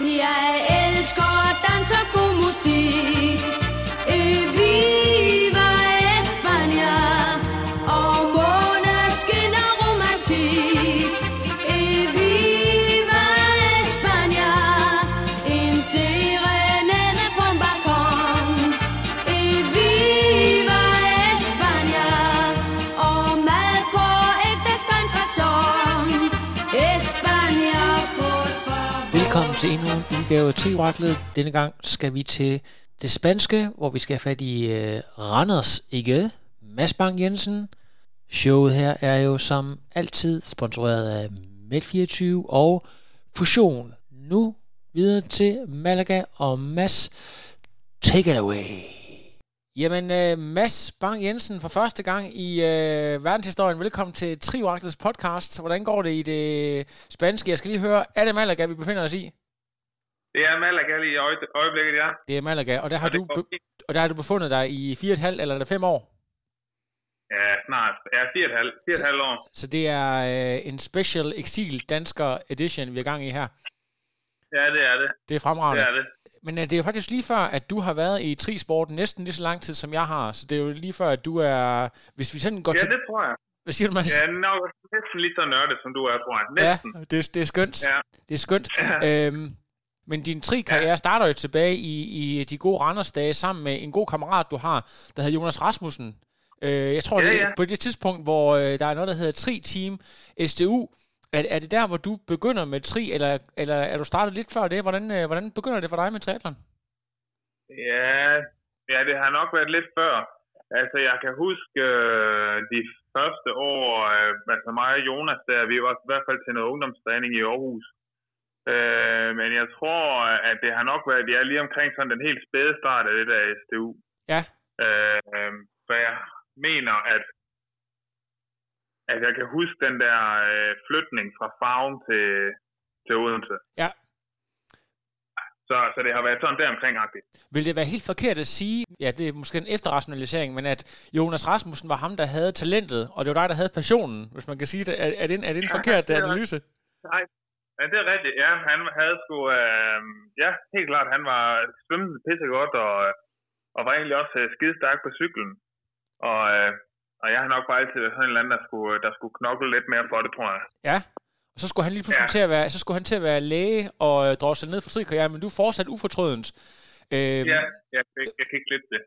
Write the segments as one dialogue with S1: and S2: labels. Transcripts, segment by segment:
S1: Jeg elsker dans og god musik. Viva España.
S2: Udgave af T-Raklet. Denne gang skal vi til det spanske, hvor vi skal have fat i uh, Randers, ikke? Mads Bang Jensen. Showet her er jo som altid sponsoreret af Med24 og Fusion. Nu videre til Malaga og Mads. Take it away. Jamen, uh, Mads Bang Jensen for første gang i uh, verdenshistorien. Velkommen til Trioraklets podcast. Hvordan går det i det spanske? Jeg skal lige høre, er det Malaga, vi befinder os i?
S3: Det er Malaga lige i øje- øjeblikket, ja.
S2: Det er Malaga, og der har,
S3: Og
S2: du, be- og der har du befundet dig i 4,5 eller er det 5 år.
S3: Ja, snart. Ja, 4,5 4,5 år.
S2: Så det er øh, en special exil dansker edition, vi er gang i her.
S3: Ja, det er det.
S2: Det er fremragende.
S3: Det er det.
S2: Men øh, det er jo faktisk lige før, at du har været i trisporten næsten lige så lang tid, som jeg har. Så det er jo lige før, at du er... Hvis vi sådan går
S3: Ja,
S2: til...
S3: det tror jeg.
S2: Hvad siger du, Mads?
S3: Ja, nok næsten lige så nørdet, som du er, tror jeg.
S2: Ja,
S3: Næsten.
S2: det, det er skønt.
S3: Ja.
S2: Det er skønt. øhm, men din tri-karriere starter jo tilbage i, i de gode Randers-dage sammen med en god kammerat, du har, der hedder Jonas Rasmussen. Øh, jeg tror,
S3: Ja,
S2: det er
S3: ja.
S2: på det tidspunkt, hvor øh, der er noget, der hedder Tri-Team SDU. Er, er det der, hvor du begynder med tri, eller, eller er du startet lidt før det? Hvordan, øh, hvordan begynder det for dig med triathlon?
S3: Ja, ja, det har nok været lidt før. Altså, jeg kan huske øh, de første år, øh, altså mig og Jonas, der vi var i hvert fald til noget ungdomstræning i Aarhus. Øh, men jeg tror, at det har nok været, ja, lige omkring sådan den helt spæde start af det der SDU.
S2: Ja.
S3: Øh, for jeg mener, at, at jeg kan huske den der øh, flytning fra Farum til, til Odense.
S2: Ja.
S3: Så, så det har været sådan der omkring-agtigt.
S2: Vil det være helt forkert at sige, ja, det er måske en efterrationalisering, men at Jonas Rasmussen var ham, der havde talentet, og det var dig, der havde passionen, hvis man kan sige det. Er, er, det, en, er det en forkert
S3: det er
S2: analyse?
S3: Nej, men det er rigtigt. Ja, han havde sgu... Øh, ja, helt klart, han var svømmende pissegodt, og, og var egentlig også øh, skide stærk på cyklen. Og, øh, og jeg har nok bare altid været sådan en eller anden, der skulle, der skulle knokle lidt mere for det, tror jeg.
S2: Ja. Og så skulle han lige pludselig
S3: Ja.
S2: til at være, så skulle han til at være læge og øh, drosle ned for trikarrieren, men du er fortsat ufortrødent. Øhm,
S3: Ja, jeg, jeg, jeg kan ikke lidt det.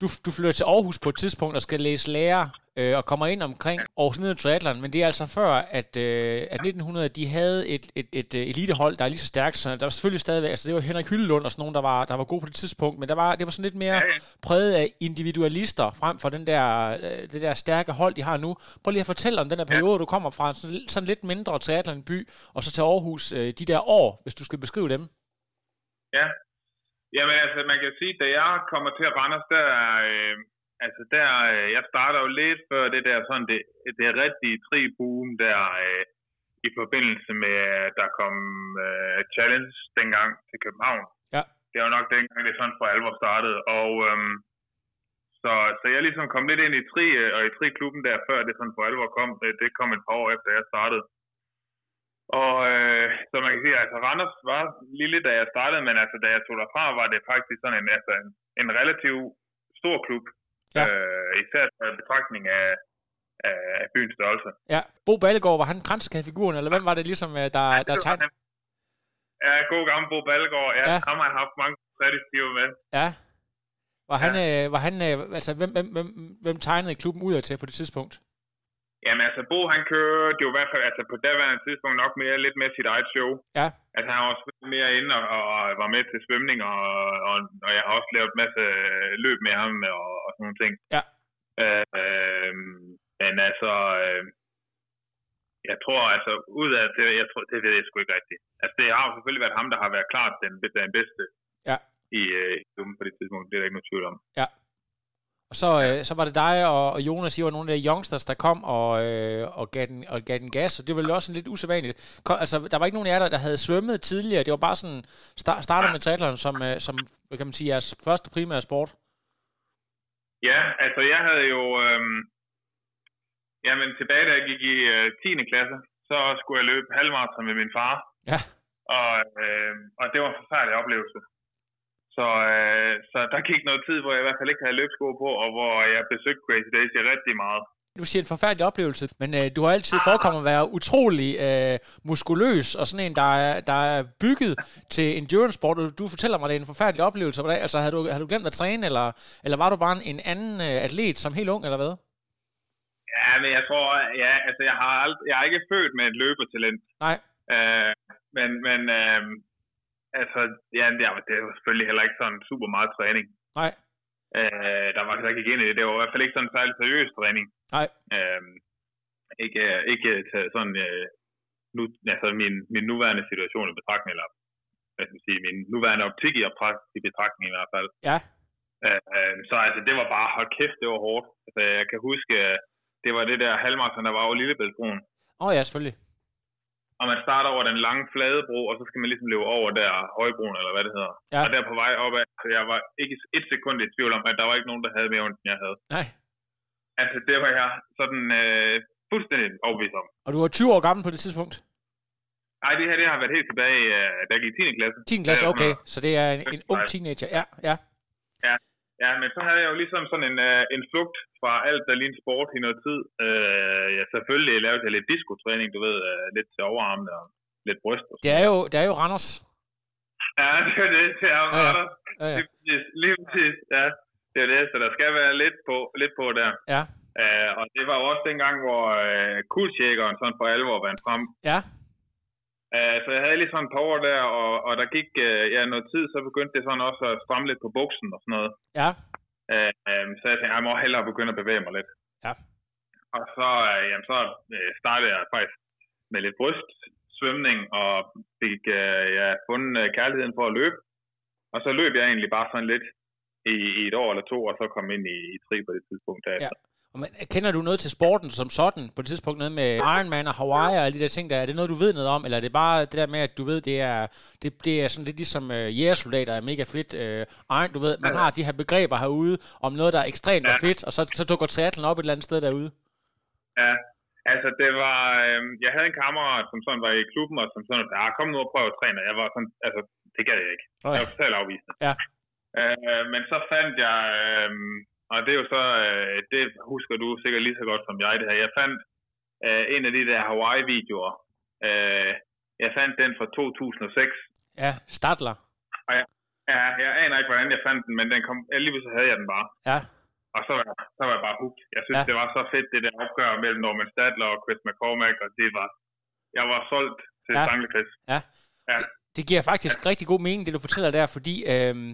S2: Du, du flytter til Aarhus på et tidspunkt og skal læse lærer øh, og kommer ind omkring Aarhus Nede Triathlon, men det er altså før, at, øh, at 1900 de havde et, et, et, et elitehold, der er lige så stærkt, så der var selvfølgelig stadigvæk, altså det var Henrik Hyllelund og sådan nogen, der var, der var gode på det tidspunkt, men der var, det var sådan lidt mere præget af individualister frem for den der, øh, det der stærke hold, de har nu. Prøv lige at fortælle om den der periode, du kommer fra, sådan, sådan lidt mindre triathlon-by, og så til Aarhus, øh, de der år, hvis du skal beskrive dem.
S3: Ja. Jamen altså, man kan sige, da jeg kommer til Randers, der, øh, altså der, øh, jeg starter jo lidt før det der sådan det, det rigtige tri-boom der øh, i forbindelse med, at der kom øh, Challenge dengang til København.
S2: Ja.
S3: Det var nok dengang, det sådan for alvor startede. Og øhm, så, så jeg ligesom kom lidt ind i tri, øh, og i tri-klubben der, før det sådan for alvor kom. Det, det kom et par år efter, jeg startede. Og øh, så man kan sige, altså Randers var lille, da jeg startede, men altså da jeg tog derfra, var det faktisk sådan en, altså, en, en relativt stor klub.
S2: Ja.
S3: Øh, især i betragtning af, af, af byens størrelse.
S2: Ja, Bo Ballegaard, var han kransekagefiguren, eller hvem var det ligesom, øh, der, der
S3: var
S2: tegnede?
S3: han. Ja, god gammel Bo Ballegaard. Ja,
S2: Ja.
S3: ja. ham har jeg haft mange statistiver med.
S2: Ja. Var han, øh, var han øh, altså, hvem, hvem, hvem, hvem tegnede klubben ud til på det tidspunkt?
S3: Jamen altså, Bo han kørte jo i hvert fald altså, på daværende tidspunkt nok mere, lidt mere sit eget show.
S2: Ja.
S3: Altså han var også mere inde og, og, var med til svømning, og, og, og jeg har også lavet en masse løb med ham og, og sådan nogle ting.
S2: Ja.
S3: Øh, øh, men altså, øh, jeg tror altså, ud af det, jeg tror, det ved jeg sgu ikke rigtigt. Altså, det har jo selvfølgelig været ham, der har været klart den, den bedste
S2: Ja.
S3: i øh, i på det tidspunkt. Det er der ikke nogen tvivl om.
S2: Og så, øh, så var det dig og, og Jonas, I var nogle af de youngsters, der kom og, øh, og, gav den, og gav den gas, og det var vel også lidt usædvanligt. Kom, altså, der var ikke nogen af jer, der, der havde svømmet tidligere. Det var bare sådan, start, startet med triathlon som, øh, som, hvad kan man sige, jeres første primære sport.
S3: Ja, altså jeg havde jo... Øhm, jamen tilbage da jeg gik i øh, 10. klasse, så skulle jeg løbe halvmarathon med min far.
S2: Ja.
S3: Og, øh, og det var en forfærdelig oplevelse. Så, øh, så der gik noget tid, hvor jeg i hvert fald ikke havde løbsko på, og hvor jeg besøgte Crazy Daisy rigtig meget.
S2: Du siger en forfærdelig oplevelse, men øh, du har altid forekommet at være utrolig øh, muskuløs, og sådan en, der er, der er bygget til endurance sport. og Du fortæller mig, at det er en forfærdelig oplevelse. Hvordan, altså, havde du, havde du glemt at træne, eller, eller var du bare en, en anden øh, atlet som helt ung, eller hvad?
S3: Ja, men jeg tror, ja, altså jeg har, ald- jeg er ikke født med et løbetalent.
S2: Nej.
S3: Øh, men, men øh, altså, ja, det er, det jo selvfølgelig heller ikke sådan super meget træning.
S2: Nej.
S3: Øh, der var gik ind i det. Det var i hvert fald ikke sådan en særlig seriøs træning.
S2: Nej.
S3: Øh, ikke, ikke taget sådan, øh, nu, altså min, min nuværende situation i betragtning, eller hvad skal man sige, min nuværende optik i, i betragtning i hvert fald.
S2: Ja.
S3: Øh, øh, så altså, det var bare, hold kæft, det var hårdt. Altså, jeg kan huske, øh, det var det der halvmarathon, der var over Lillebæltsbroen.
S2: Åh oh, ja, selvfølgelig.
S3: Og man starter over den lange flade bro, og så skal man ligesom løbe over der højbroen, eller hvad det hedder.
S2: Ja.
S3: Og der på vej opad, så jeg var ikke et sekund i tvivl om, at der var ikke nogen, der havde mere ondt, end jeg havde.
S2: Nej.
S3: Altså, det var jeg sådan øh, fuldstændig overbevist om.
S2: Og du var 20 år gammel på det tidspunkt?
S3: Nej, det her det har været helt tilbage, øh, da jeg gik i 10. klasse.
S2: 10. klasse, okay. Så det er en, en ung
S3: 35.
S2: teenager. Ja, ja.
S3: Ja, men så havde jeg jo ligesom sådan en, øh, en flugt fra alt, der lignede sport i noget tid. Øh, jeg selvfølgelig lavede jeg lidt diskotræning, du ved, øh, lidt til overarmene og lidt bryst. Og
S2: Det er jo, det er jo Randers.
S3: Ja, det er det. Det er jo
S2: Ja, ja.
S3: ja,
S2: Ja, ja.
S3: Lige præcis. Lige præcis. Ja, det er det. Så der skal være lidt på, lidt på der.
S2: Ja.
S3: Uh, og det var jo også dengang, hvor uh, kuldsjækkeren sådan for alvor vandt frem.
S2: Ja.
S3: Uh, så jeg havde lige sådan et par år der, og, og der gik uh, ja, noget tid, så begyndte det sådan også at stramme lidt på buksen og sådan noget.
S2: Ja.
S3: Uh, um, så jeg tænkte, jeg må hellere begynde at bevæge mig lidt.
S2: Ja.
S3: Og så, uh, jamen, så uh, startede jeg faktisk med lidt brystsvømning, og fik uh, ja, fundet uh, kærligheden for at løbe. Og så løb jeg egentlig bare sådan lidt i, i et år eller to, og så kom ind i, i tri på det tidspunkt derefter.
S2: Og kender du noget til sporten som sådan, på det tidspunkt noget med Ironman og Hawaii og alle de der ting der? Er det noget, du ved noget om, eller er det bare det der med, at du ved, det er, det, det er sådan lidt ligesom uh, jægersoldater er mega fedt. Uh, Iron, du ved, man har de her begreber herude om noget, der er ekstremt og
S3: Ja.
S2: fedt, og så, så dukker triathlon op et eller andet sted derude.
S3: Ja, altså det var, øh, jeg havde en kammerat, som sådan var i klubben, og som sådan, ja, kom nu og prøv at træne. Jeg var sådan, altså, det gad jeg ikke.
S2: Øj.
S3: Jeg var totalt afvisende.
S2: Ja.
S3: Øh, men så fandt jeg, øh, og det er jo så, øh, det husker du sikkert lige så godt som jeg det her. Jeg fandt øh, en af de der Hawaii-videoer. Øh, jeg fandt den fra 2006.
S2: Ja, Stadler.
S3: Ja, jeg aner ikke, hvordan jeg fandt den, men den kom, alligevel så havde jeg den bare.
S2: Ja.
S3: Og så var, jeg, så var jeg bare hooked. Jeg synes,
S2: Ja.
S3: ja. det var så fedt, det der opgør mellem Norman Stadler og Chris McCormack, og det var, jeg var solgt til
S2: Ja.
S3: ja. Stanglefest.
S2: Ja.
S3: Ja.
S2: Det, det giver faktisk rigtig god mening, det du fortæller der, fordi øhm,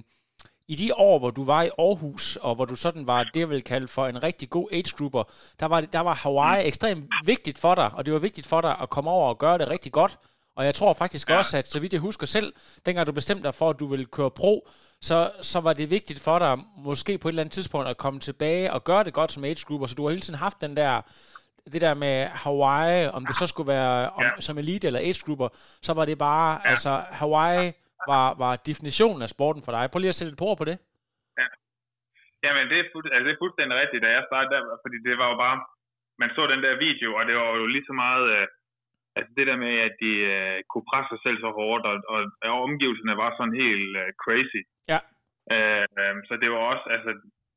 S2: i de år, hvor du var i Aarhus, og hvor du sådan var det, jeg vil kalde for en rigtig god age grouper, der var, der var Hawaii mm. ekstremt vigtigt for dig, og det var vigtigt for dig at komme over og gøre det rigtig godt. Og jeg tror faktisk ja. Også, at så vidt jeg husker selv, dengang du bestemte dig for, at du ville køre pro, så, så var det vigtigt for dig, måske på et eller andet tidspunkt, at komme tilbage og gøre det godt som age grouper. Så du har hele tiden haft den der, det der med Hawaii, om det så skulle være om,
S3: Ja.
S2: som elite eller age grouper, så var det bare. Ja. altså Hawaii var, var definitionen af sporten for dig. Prøv lige at sætte et på ord på det.
S3: Jamen, det er, fuld, altså, det er fuldstændig rigtigt, da jeg startede der, fordi det var jo bare, man så den der video, og det var jo lige så meget, øh, altså det der med, at de øh, kunne presse sig selv så hårdt, og, og, og omgivelserne var sådan helt øh, crazy.
S2: Ja.
S3: Øh, øh, så det var også, altså,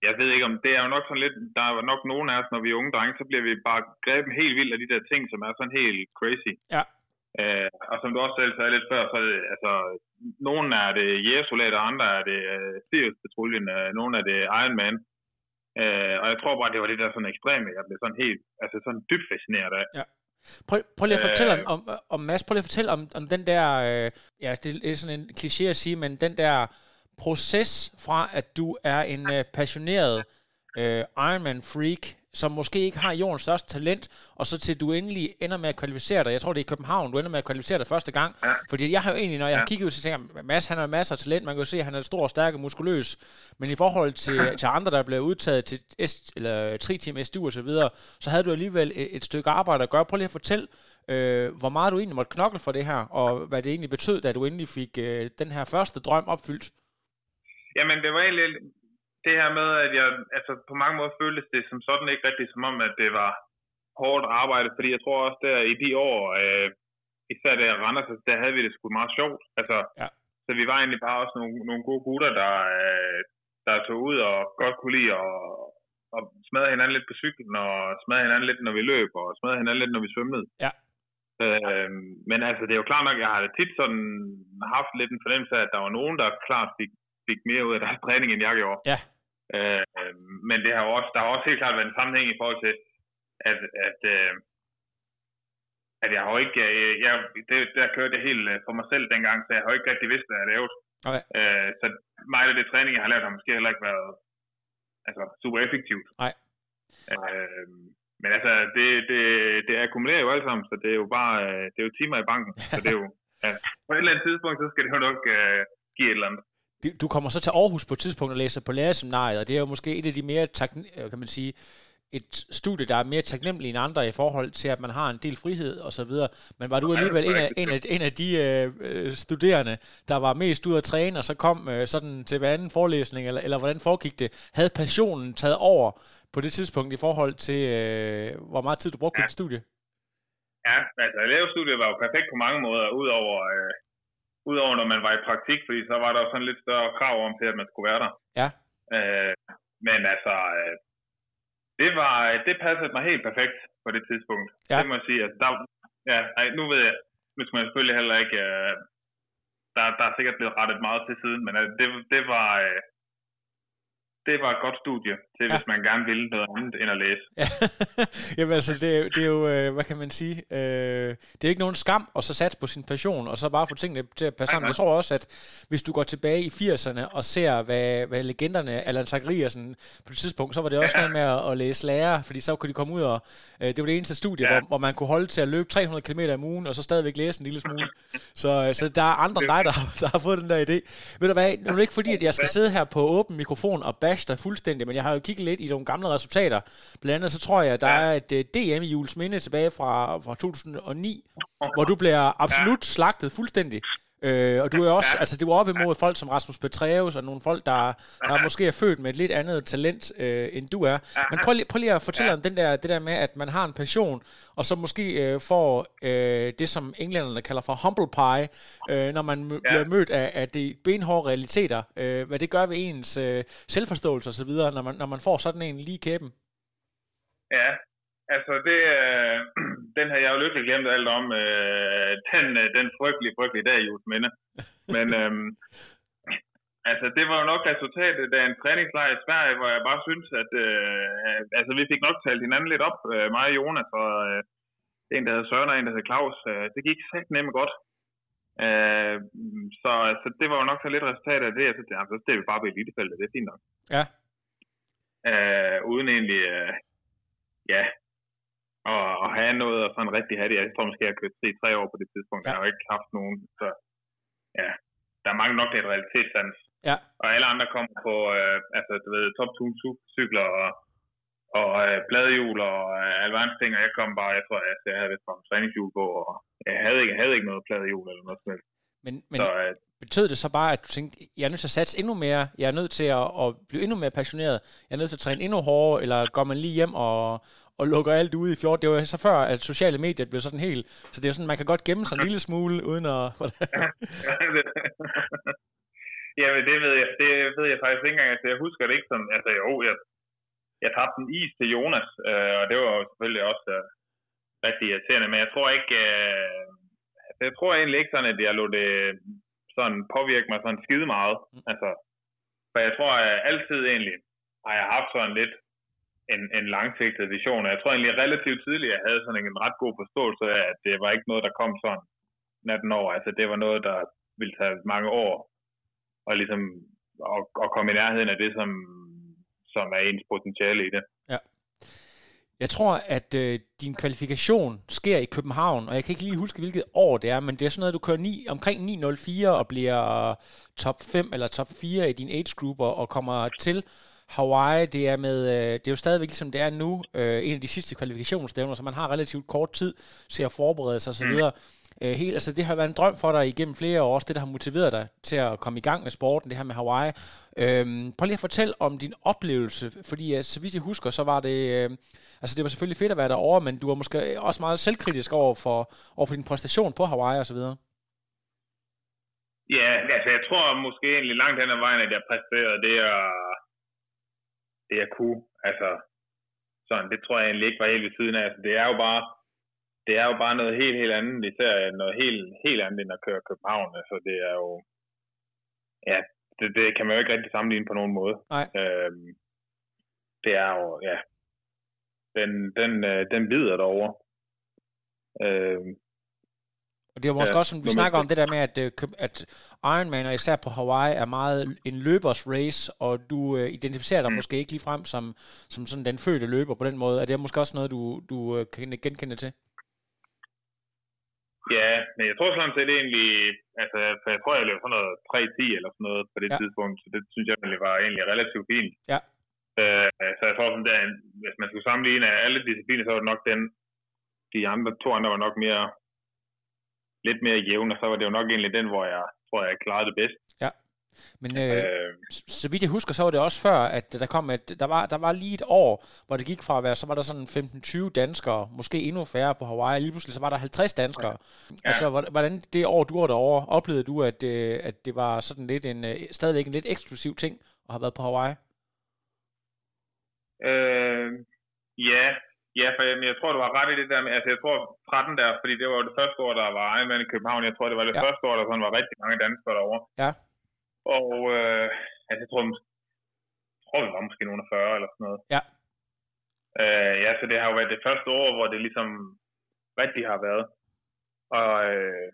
S3: jeg ved ikke om, det er jo nok sådan lidt, der er nok nogen af os, når vi er unge drenge, så bliver vi bare grebet helt vildt af de der ting, som er sådan helt crazy.
S2: Ja.
S3: Øh, og som du også selv sagde lidt før, så er det, altså, nogen er det jægersoldater, andre er det øh, Sirius-patruljen, øh, nogle er det Iron Man. Øh, og jeg tror bare, det var det der sådan ekstreme, jeg blev sådan helt, altså sådan dybt fascineret af.
S2: Prøv, prøv lige at fortælle
S3: Øh.
S2: om, om, Mads, prøv lige at fortælle om, om den der, øh, ja, det er sådan en kliché at sige, men den der proces fra, at du er en øh, passioneret øh, Ironman freak, som måske ikke har jordens største talent, og så til du endelig ender med at kvalificere dig. Jeg tror, det er i København, du ender med at kvalificere dig første gang. Ja. Fordi jeg har jo egentlig, når jeg ja. kigger ud, så tænker jeg, Mads, han har masser af talent. Man kan jo se, at han er stor, stærk og muskuløs. Men i forhold til, ja. til andre, der blev udtaget til S, eller 3 team SDU og så videre, så havde du alligevel et, et stykke arbejde at gøre. Prøv lige at fortælle, øh, hvor meget du egentlig måtte knokle for det her, og hvad det egentlig betød, da du endelig fik øh, den her første drøm opfyldt.
S3: Jamen, det var egentlig det her med, at jeg altså, på mange måder føltes det som sådan ikke rigtig som om, at det var hårdt arbejde, fordi jeg tror også der i de år, øh, især der Randers, der havde vi det sgu meget sjovt. Altså, ja. Så vi var egentlig bare også nogle, nogle gode gutter, der, øh, der tog ud og godt kunne lide at og smadre hinanden lidt på cyklen, og smadre hinanden lidt, når vi løb, og smadre hinanden lidt, når vi svømmede.
S2: Ja.
S3: Øh, men altså, det er jo klart nok, jeg har tit sådan haft lidt en fornemmelse af, at der var nogen, der klart fik fik mere ud af deres træning, end jeg gjorde.
S2: Ja.
S3: Øh, men det har også, der har også helt klart været en sammenhæng i forhold til, at, at, øh, at jeg har ikke, øh, jeg, det, der kørte jeg helt øh, for mig selv dengang, så jeg har ikke rigtig vidst, hvad jeg lavede.
S2: Okay.
S3: Øh, så meget af det træning, jeg har lavet, har måske heller ikke været altså, super effektivt.
S2: Nej.
S3: Øh, men altså, det, det, det akkumulerer jo alt sammen, så det er jo bare, øh, det er jo timer i banken. så det er jo, ja, på et eller andet tidspunkt, så skal det jo nok uh, give et eller andet
S2: du kommer så til Aarhus på et tidspunkt og læser på lærerseminariet, og det er jo måske et af de mere, øh, kan man sige, et studie, der er mere taknemmelig end andre i forhold til, at man har en del frihed og så videre. Men var du alligevel en af, en af, en af de øh, øh, studerende, der var mest ud at træne, og så kom øh, sådan til hver anden forelæsning, eller, eller hvordan foregik det? Havde passionen taget over på det tidspunkt i forhold til, øh, hvor meget tid du brugte ja. på dit studie?
S3: Ja, altså elevstudiet var jo perfekt på mange måder, udover øh, Udover når man var i praktik, fordi så var der jo sådan lidt større krav om til, at man skulle være der.
S2: Ja.
S3: Øh, men altså, øh, det var, det passede mig helt perfekt på det tidspunkt. Ja. Det må jeg sige. Altså, der, ja, ej, nu ved jeg, nu skal man selvfølgelig heller ikke, øh, der, der er sikkert blevet rettet meget til siden, men altså, det, det var, øh, det var et godt studie til, ja. hvis man gerne ville noget andet end at læse. Ja.
S2: Jamen altså, det, er, det er jo, øh, hvad kan man sige, øh, det er ikke nogen skam at så satse på sin passion, og så bare få tingene til at passe sammen. Jeg tror også, at hvis du går tilbage i 80'erne og ser, hvad, hvad legenderne, Allan Zachariasen på det tidspunkt, så var det også ja. noget med at, at læse lærer, fordi så kunne de komme ud og, øh, det var det eneste studie, ja. hvor, hvor man kunne holde til at løbe 300 km om ugen, og så stadigvæk læse en lille smule. Så, øh, så der er andre end dig, der, der har fået den der idé. Ved du hvad, nu er det ikke fordi, at jeg skal sidde her på åben mikrofon og bash dig fuldstændig, men jeg har jo kigget lidt i nogle gamle resultater. Blandt andet så tror jeg, at der ja. er et uh, DM i Jules Minde tilbage fra, fra 2009, hvor du bliver absolut ja. slagtet fuldstændig. Øh, og du er også, ja. altså det var op imod folk som Rasmus Petreus og nogle folk, der, der ja. måske er født med et lidt andet talent, øh, end du er. Ja. Men prøv, prøv lige at fortælle ja. om den der, det der med, at man har en passion, og så måske øh, får øh, det, som englænderne kalder for humble pie, øh, når man ja. bliver mødt af, af de benhårde realiteter. Øh, hvad det gør ved ens øh, selvforståelse osv., når man, når man får sådan en lige kæben.
S3: Ja, Altså, det, øh, den har jeg jo lykkelig glemt alt om. Øh, den, øh, den frygtelige, frygtelige dag, Just Minde. Men øh, altså, det var jo nok resultatet af en træningslejr i Sverige, hvor jeg bare synes, at øh, altså, vi fik nok talt hinanden lidt op, øh, mig og Jonas, og øh, en, der hedder Søren, og en, der hedder Claus. Øh, det gik sagt nemt godt. Øh, så, så det var jo nok så lidt resultat af det. Altså, det, altså, det er vi bare ved elitefeltet, det er fint nok.
S2: Ja.
S3: Øh, uden egentlig, øh, ja, og, og have noget og sådan rigtig have det. Jeg tror måske, jeg har kørt i tre år på det tidspunkt. Ja. Jeg har jo ikke haft nogen, så ja, der er mange nok, der er et realitetssans.
S2: Ja.
S3: Og alle andre kommer på, øh, altså du ved, top 2 cykler og, og øh, bladhjul og øh, alverdens ting, og jeg kom bare, jeg tror, at jeg havde det fra træningshjul på, og jeg havde ikke, jeg havde ikke noget bladhjul eller noget sådan
S2: Men, men så, øh, betød det så bare, at du tænkte, jeg er nødt til at satse endnu mere, jeg er nødt til at, at blive endnu mere passioneret, jeg er nødt til at træne endnu hårdere, eller går man lige hjem og, og lukker alt ud i fjord. Det var så før, at sociale medier blev sådan helt... Så det er sådan, man kan godt gemme sig en lille smule, uden at...
S3: ja, men det ved jeg, det ved jeg faktisk ikke engang. Altså, jeg husker det ikke som... Altså, jo, jeg, jeg tabte en is til Jonas, øh, og det var jo selvfølgelig også øh, rigtig irriterende, men jeg tror ikke... Øh, altså, jeg tror egentlig ikke sådan, at jeg lå det sådan påvirke mig sådan skide meget. Altså, for jeg tror at altid egentlig har jeg haft sådan lidt en, en langsigtet vision. Og jeg tror egentlig relativt tidligt, jeg havde sådan en ret god forståelse af, at det var ikke noget, der kom sådan natten over. Altså det var noget, der ville tage mange år og ligesom at, at komme i nærheden af det, som, som er ens potentiale i det.
S2: Ja. Jeg tror, at øh, din kvalifikation sker i København, og jeg kan ikke lige huske, hvilket år det er, men det er sådan noget, du kører 9, omkring 9.04 og bliver top 5 eller top 4 i din age group og, og kommer til Hawaii. Det er, med, øh, det er jo stadigvæk, ligesom det er nu, øh, en af de sidste kvalifikationsstævner, så man har relativt kort tid til at forberede sig osv. Mm. Øh, helt, altså det har været en drøm for dig igennem flere år, også det, der har motiveret dig til at komme i gang med sporten, det her med Hawaii. Øhm, prøv lige at fortælle om din oplevelse, fordi ja, så vidt jeg husker, så var det, øh, altså det var selvfølgelig fedt at være derovre, men du var måske også meget selvkritisk over for, over for din præstation på Hawaii og så videre.
S3: Ja, altså jeg tror måske egentlig langt hen ad vejen, at jeg præsterede det, jeg, det jeg kunne. Altså, sådan, det tror jeg egentlig ikke var helt ved siden af. Altså, det er jo bare, det er jo bare noget helt, helt andet, især noget helt, helt andet end at køre København. Altså, det er jo, ja, det, det kan man jo ikke rigtig sammenligne på nogen måde.
S2: Nej.
S3: Øhm, det er jo, ja, den, den, øh, den bider derovre. Øhm,
S2: og det var måske ja, også, som vi snakker om det der med, at, øh, at Ironman, og især på Hawaii, er meget en løbers race, og du uh, identificerer dig mm. måske ikke lige frem som, som sådan den fødte løber på den måde. Er det måske også noget, du, du uh, kan genkende til?
S3: Ja, men jeg tror sådan set egentlig, altså, for jeg tror, jeg løb sådan noget 3-10 eller sådan noget på det ja. tidspunkt, så det synes jeg egentlig var egentlig relativt fint.
S2: Ja.
S3: Øh, så jeg tror sådan der, hvis man skulle sammenligne alle discipliner, så var det nok den, de andre, to andre var nok mere, lidt mere jævne, og så var det jo nok egentlig den, hvor jeg tror, jeg klarede det bedst.
S2: Ja. Men øh, øh, så vidt jeg husker, så var det også før, at der kom et, der var, der var lige et år, hvor det gik fra at være, så var der sådan 15-20 danskere, måske endnu færre på Hawaii, lige pludselig så var der 50 danskere. Ja. Altså, hvordan det år, du var derovre, oplevede du, at, øh, at det var sådan lidt en, øh, stadigvæk en lidt eksklusiv ting at have været på Hawaii?
S3: Øh, ja, ja, for jeg, jeg tror, du har ret i det der med, altså jeg tror 13 der, fordi det var det første år, der var Ironman i København, jeg tror, det var det ja. første år, der sådan var rigtig mange danskere derovre.
S2: Ja.
S3: Og øh, altså, jeg tror, jeg tror, vi var måske nogen af 40 eller sådan noget.
S2: Ja.
S3: Øh, ja, så det har jo været det første år, hvor det ligesom rigtig har været. Og, øh,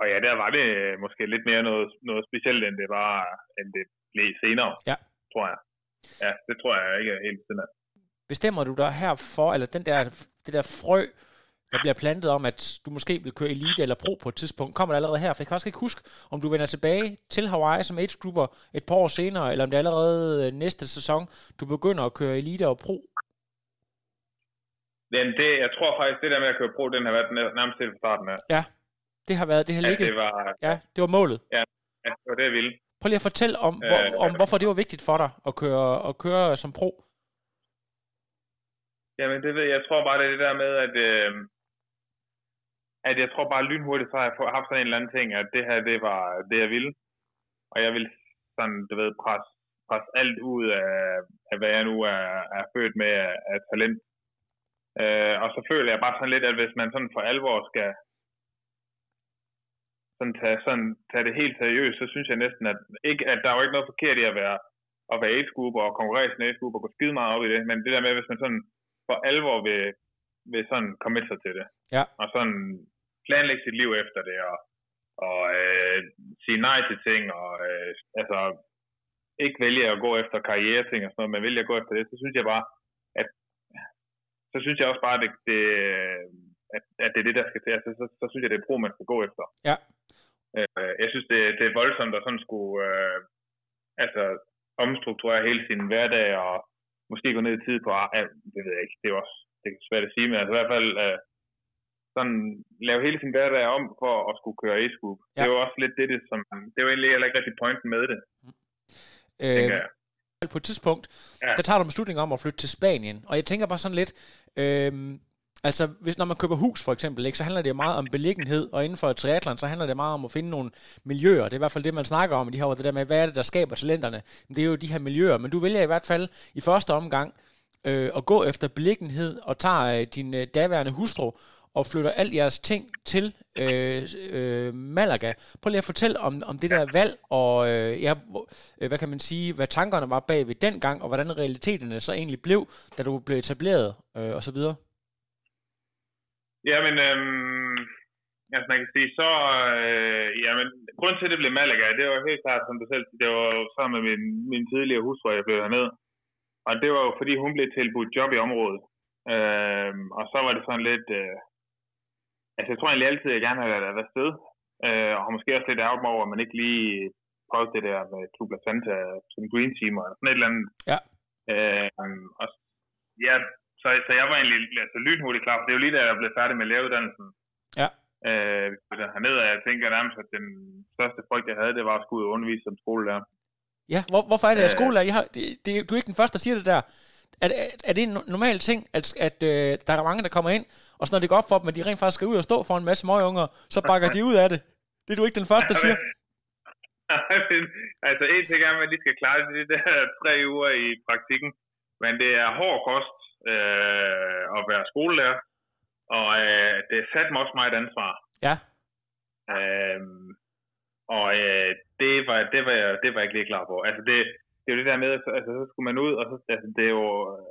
S3: og ja, der var det måske lidt mere noget, noget specielt, end det var, end det blev senere,
S2: ja.
S3: tror jeg. Ja, det tror jeg ikke helt sådan.
S2: Bestemmer du dig her for, eller den der, det der frø, der bliver plantet om, at du måske vil køre elite eller pro på et tidspunkt, kommer det allerede her? For jeg kan også ikke huske, om du vender tilbage til Hawaii som age grupper et par år senere, eller om det er allerede øh, næste sæson, du begynder at køre elite og pro.
S3: Men det, jeg tror faktisk, det der med at køre pro, den har været nærmest til starten af.
S2: Ja, det har været, det har ligget.
S3: Ja, det var,
S2: ja, det var målet.
S3: Ja, det var det, jeg ville.
S2: Prøv lige at fortælle om, hvor, øh, om hvorfor det var vigtigt for dig at køre, at køre som pro.
S3: Jamen, det ved jeg. Jeg tror bare, det er det der med, at, øh, at jeg tror bare lynhurtigt, så har jeg haft sådan en eller anden ting, at det her, det var det, jeg ville. Og jeg vil sådan, du ved, presse, presse alt ud af, af, hvad jeg nu er, er født med af, af talent. Øh, og så føler jeg bare sådan lidt, at hvis man sådan for alvor skal sådan tage, sådan, tage det helt seriøst, så synes jeg næsten, at, ikke, at der er jo ikke noget forkert i at være, at være age og konkurrere i sin age og gå skide meget op i det, men det der med, hvis man sådan for alvor vil, vil sådan komme sig til det,
S2: ja.
S3: og sådan planlægge sit liv efter det, og, og øh, sige nej til ting, og øh, altså ikke vælge at gå efter karriereting og sådan noget, men vælge at gå efter det, så synes jeg bare, at så synes jeg også bare, at det, det at, at det er det, der skal til. Altså, så, så synes jeg, det er pro, man skal gå efter.
S2: Ja.
S3: Øh, jeg synes, det, det er voldsomt at sådan skulle øh, altså, omstrukturere hele sin hverdag og måske gå ned i tid på, øh, det ved jeg ikke, det er også det er svært at sige, men altså i hvert fald øh, sådan lave hele sin hverdag om for at skulle køre e Ja. Det er jo også lidt det, det som, det er jo egentlig heller ikke rigtig pointen med det.
S2: Øh, på et tidspunkt, ja. der tager du en beslutning om at flytte til Spanien, og jeg tænker bare sådan lidt, øh, Altså, hvis, når man køber hus for eksempel, ikke, så handler det meget om beliggenhed, og inden for triathlon, så handler det meget om at finde nogle miljøer. Det er i hvert fald det, man snakker om, de her, det der med, hvad er det, der skaber talenterne? Men det er jo de her miljøer, men du vælger i hvert fald i første omgang øh, at gå efter beliggenhed, og tager øh, din øh, daværende hustru, og flytter alt jeres ting til øh, øh, Malaga. Prøv lige at fortælle om, om det der valg, og øh, ja, øh, hvad kan man sige, hvad tankerne var bag ved dengang, og hvordan realiteterne så egentlig blev, da du blev etableret, øh, og så videre.
S3: Jamen, øhm, altså man kan sige, så, øh, jamen, grund til, at det blev Malaga, det var helt klart, som du selv det var sammen med min, min tidligere hustru, jeg blev hernede. og det var jo fordi, hun blev tilbudt job i området. Øh, og så var det sådan lidt... Øh, altså, jeg tror egentlig altid, at jeg gerne har været afsted. Øh, og måske også lidt ærget mig over, at man ikke lige prøvede det der med Tubla Santa som green team og sådan et eller andet.
S2: Ja.
S3: Øh, og, ja, så, så jeg var egentlig altså, lynhurtigt klar, for det er jo lige da jeg blev færdig med læreruddannelsen.
S2: Ja.
S3: Øh, hernede, og jeg tænker nærmest, at den største frygt, jeg havde, det var at skulle ud og undervise som skolelærer.
S2: Ja, hvor, hvorfor er det, at
S3: Øh.
S2: skolelærer, I har, det, det, du er ikke den første, der siger det der. Er, er, er det en no- normal ting, at, at øh, der er mange, der kommer ind, og så når det går op for dem, at de rent faktisk skal ud og stå for en masse møgeunger, så bakker de ud af det? Det er du ikke den første, der siger.
S3: Altså, en ting er, at man lige skal klare de der tre uger i praktikken, men det er hård kost øh, at være skolelærer, og øh, det er sat mig også meget ansvar.
S2: Ja.
S3: Øhm, og øh, det, var, det, var jeg, det var jeg ikke lige klar på. Altså det, det er jo det der med, altså, så skulle man ud, og så, altså, det er jo, øh,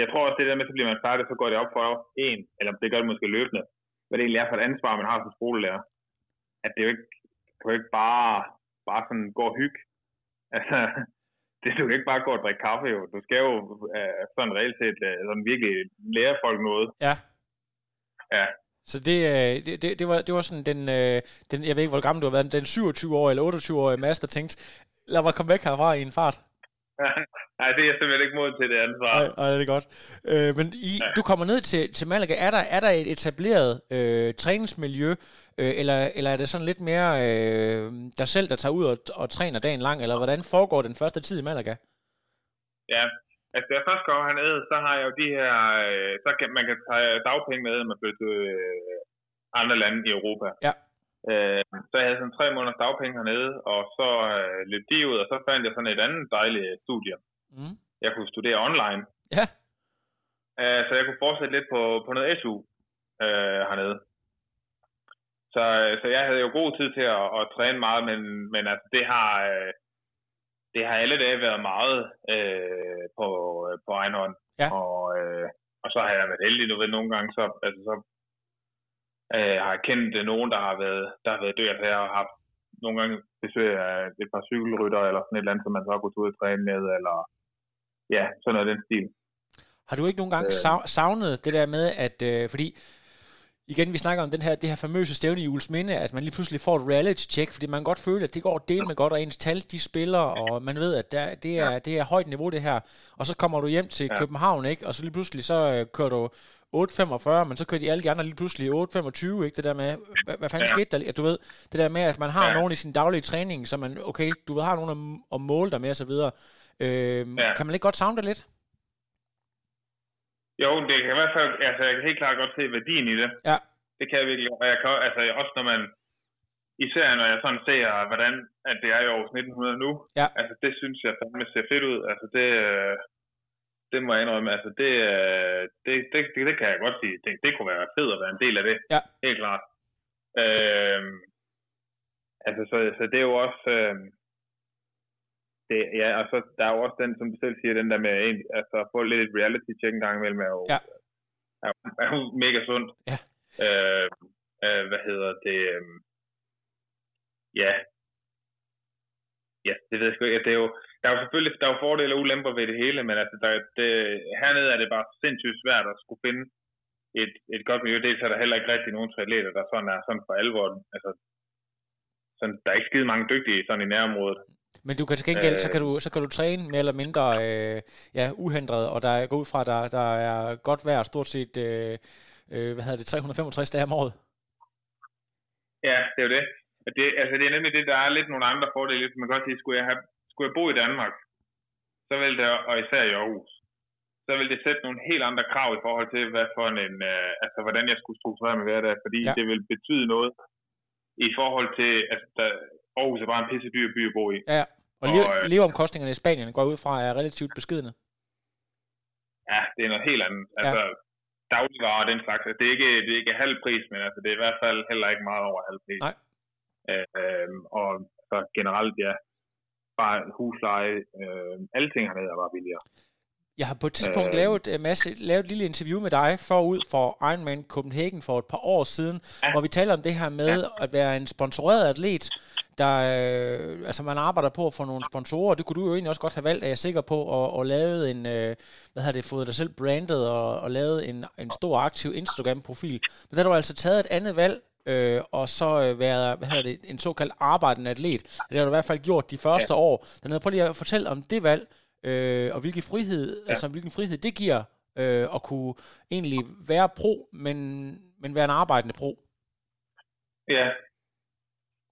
S3: jeg tror også det der med, så bliver man færdig, så går det op for en, eller det gør det måske løbende, hvad det egentlig er for et ansvar, man har som skolelærer. At det er jo ikke, det kan jo ikke bare, bare sådan gå og hygge. Altså, det, du kan ikke bare gå og drikke kaffe jo. Du skal jo øh, sådan reelt set øh, sådan virkelig lære folk noget.
S2: Ja.
S3: Ja.
S2: Så det, øh, det, det, det, var, det var sådan den, øh, den, jeg ved ikke, hvor gammel du har været, den 27-årige eller 28-årige Mads, der tænkte, lad mig komme væk herfra i en fart.
S3: Nej, det er jeg simpelthen ikke moden til det ansvar.
S2: Nej, nej, det er godt. Øh, men I, du kommer ned til, til Malaga. Er der, er der et etableret øh, træningsmiljø, øh, eller, eller er det sådan lidt mere øh, dig selv, der tager ud og, og træner dagen lang, eller hvordan foregår den første tid i Malaga?
S3: Ja, altså da jeg først går hernede, så har jeg jo de her, øh, så kan man kan tage dagpenge med, når man flytter til øh, andre lande i Europa.
S2: Ja.
S3: Øh, så jeg havde sådan tre måneders dagpenge hernede, og så øh, løb de ud, og så fandt jeg sådan et andet dejligt studie.
S2: Mm.
S3: Jeg kunne studere online.
S2: Ja.
S3: Øh, så jeg kunne fortsætte lidt på, på noget SU øh, hernede. Så, så jeg havde jo god tid til at, at træne meget, men, men altså det har, øh, det har alle dage været meget øh, på, på egen hånd.
S2: Ja.
S3: Og, øh, og så har jeg været heldig, du ved, nogle gange, så, altså, så øh, har kendt øh, nogen, der har været, der har været død, så jeg har haft nogle gange besøg af et par cykelrytter, eller sådan et eller andet, som man så har gået ud og træne med, eller ja, sådan noget af den stil.
S2: Har du ikke nogle gange
S3: Øh.
S2: sav- savnet det der med, at, øh, fordi igen, vi snakker om den her, det her famøse stævne i Ulsminde, at man lige pludselig får et reality-check, fordi man kan godt føle, at det går del med godt, og ens tal, de spiller, og man ved, at der, det, er, det er højt niveau, det her. Og så kommer du hjem til
S3: Ja.
S2: København, ikke? Og så lige pludselig, så øh, kører du 8.45, men så kører de alle de andre lige pludselig 8.25, ikke? Det der med, hvad, hvad fanden
S3: Ja.
S2: skete der? Du ved, det der med, at man har
S3: Ja.
S2: nogen i sin daglige træning, så man, okay, du ved, har nogen at, at måle dig med, og så videre. Øh,
S3: Ja.
S2: Kan man ikke godt savne det lidt?
S3: Jo, det kan i hvert fald, altså jeg kan helt klart godt se værdien i det.
S2: Ja.
S3: Det kan jeg virkelig, og jeg kan, altså også når man, især når jeg sådan ser, hvordan at det er i år 1900 nu,
S2: Ja.
S3: altså det synes jeg fandme ser fedt ud, altså det, øh, det må jeg indrømme, altså det, øh, det, det, det, det kan jeg godt sige, det, det kunne være fedt at være en del af det,
S2: Ja.
S3: helt klart. Øh, altså så, så det er jo også, øh, det, ja, og så der er jo også den, som du selv siger, den der med en, altså at få lidt et reality check en gang imellem, er jo,
S2: Ja.
S3: er, jo- er jo mega sundt.
S2: Ja.
S3: Øh, øh, hvad hedder det? Øh, ja. Ja, det ved jeg sgu ikke. Det er jo, der er jo selvfølgelig der er jo fordele og ulemper ved det hele, men altså, der, det, hernede er det bare sindssygt svært at skulle finde et, et godt miljø. Dels er der heller ikke rigtig nogen triatleter, der sådan er sådan for alvor. Altså, sådan, der er ikke skide mange dygtige sådan i nærområdet.
S2: Men du kan til gengæld,
S3: Øh.
S2: så, kan du, så kan du træne mere eller mindre øh, ja, uhindret, og der går ud fra, der, der er godt vejr stort set, øh, øh, hvad hedder det, 365 dage om året.
S3: Ja, det er jo det. Og det. Altså, det er nemlig det, der er lidt nogle andre fordele. Man kan godt sige, skulle jeg, have, skulle jeg bo i Danmark, så vil det, og især i Aarhus, så vil det sætte nogle helt andre krav i forhold til, hvad for en, øh, altså, hvordan jeg skulle strukturere min hverdag, fordi
S2: Ja.
S3: det vil betyde noget i forhold til, altså, der, Aarhus er bare en pisse dyr by at bo i.
S2: Ja. Og
S3: Og, øh,
S2: leveomkostningerne i Spanien går ud fra er relativt beskidende.
S3: Ja, det er noget helt andet. Altså, ja. dagligvarer og den slags. Det, er ikke, det er ikke halv pris, men altså, det er i hvert fald heller ikke meget over halv pris.
S2: Nej.
S3: Øh, og så generelt, ja, bare husleje, øh, alle ting hernede er bare billigere.
S2: Jeg har på et tidspunkt øh,
S3: Øh.
S2: lavet, uh, masse, lavet et lille interview med dig forud for Ironman Copenhagen for et par år siden, ja. Hvor vi taler om det her med ja. at være en sponsoreret atlet, der, øh, altså man arbejder på at få nogle sponsorer, det kunne du jo egentlig også godt have valgt, er jeg sikker på, og, og lavet en, øh, hvad har det, fået dig selv brandet og, og lavet en, en stor aktiv Instagram-profil. Men der har du altså taget et andet valg, øh, og så øh, været hvad hedder det, en såkaldt arbejdende atlet. Det har du i hvert fald gjort de første ja. år. Den prøv lige at fortælle om det valg, øh, og hvilken frihed, ja. altså hvilken frihed det giver øh, at kunne egentlig være pro, men, men være en arbejdende pro.
S3: Ja,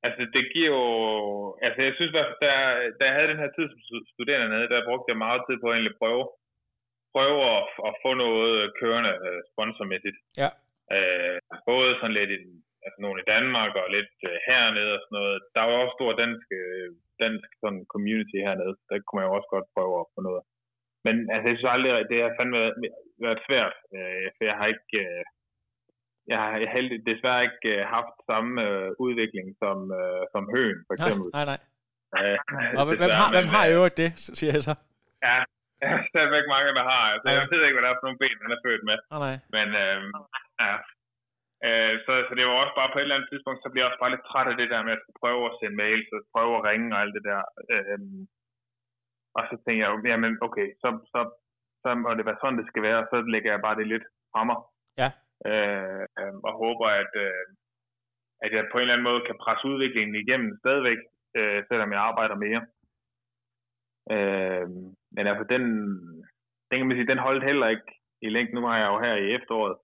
S3: altså det giver jo, altså jeg synes, da, da jeg havde den her tid som studerende nede, der brugte jeg meget tid på at egentlig prøve, prøve at, at få noget kørende øh, sponsormæssigt.
S2: Ja.
S3: Øh, både sådan lidt i, altså nogen i Danmark og lidt øh, hernede og sådan noget. Der var også stor dansk, øh, dansk sådan community hernede. Der kunne man jo også godt prøve at få noget. Men altså, jeg synes aldrig, det har fandme været, været svært, øh, for jeg har ikke, øh, jeg har heldig, desværre ikke øh, haft samme øh, udvikling som, øh, som Høen, for eksempel.
S2: Nej, nej. nej. Øh, og hvem har, hvem har i øvrigt det, siger jeg så?
S3: Ja, der er ikke mange, der har. Altså. Jeg ved ikke, hvad der er for nogle ben, han er født med.
S2: Oh, nej.
S3: Men øh, ja, Øh, så, så det var også bare på et eller andet tidspunkt, så bliver jeg også bare lidt træt af det der med at prøve at sende mails, og prøve at ringe og alt det der. Øh, og så tænker jeg, jamen okay, så, så, så må det være sådan, det skal være, og så lægger jeg bare det lidt fra mig.
S2: Ja.
S3: Øh, øh, og håber, at, øh, at jeg på en eller anden måde kan presse udviklingen igennem stadigvæk, øh, selvom jeg arbejder mere. Øh, men altså, den, den kan man sige, den holdt heller ikke i længden. Nu har jeg jo her i efteråret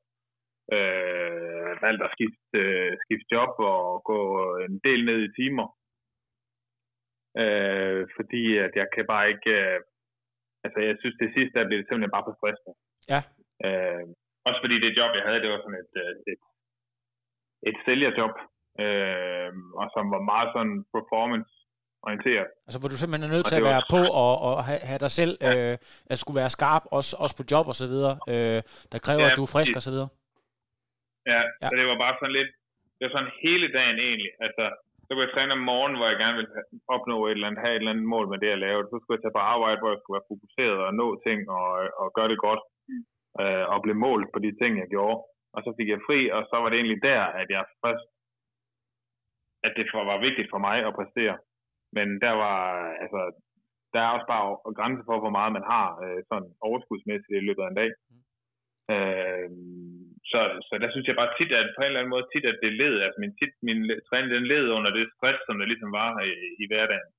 S3: øh, valgt at skifte, øh, skifte job og gå en del ned i timer. Øh, fordi at jeg kan bare ikke... Øh, altså, jeg synes, det sidste der blev det simpelthen bare for stressende.
S2: Ja.
S3: Øh, også fordi det job, jeg havde, det var sådan et, øh, et, et sælgerjob, øh, og som var meget sådan performance orienteret.
S2: Altså hvor du simpelthen er nødt til at være på og, og have, have dig selv, ja. øh, at skulle være skarp, også, også på job og så videre, øh, der kræver, ja, at du er frisk og så videre.
S3: Ja, ja, så det var bare sådan lidt, det var sådan hele dagen egentlig. Altså, så kunne jeg træne om morgenen, hvor jeg gerne ville opnå et eller andet, have et eller andet mål med det, jeg lavede. Så skulle jeg tage på arbejde, hvor jeg skulle være fokuseret og nå ting og, og gøre det godt. Mm. Øh, og blive målt på de ting, jeg gjorde. Og så fik jeg fri, og så var det egentlig der, at jeg først, at det var vigtigt for mig at præstere. Men der var, altså, der er også bare grænser for, hvor meget man har øh, sådan overskudsmæssigt i løbet af en dag. Mm. Øh, så, så der synes jeg bare tit, at på en eller anden måde tit, at det led, altså min, tit, min træning, den led under det stress, som der ligesom var i, i hverdagen.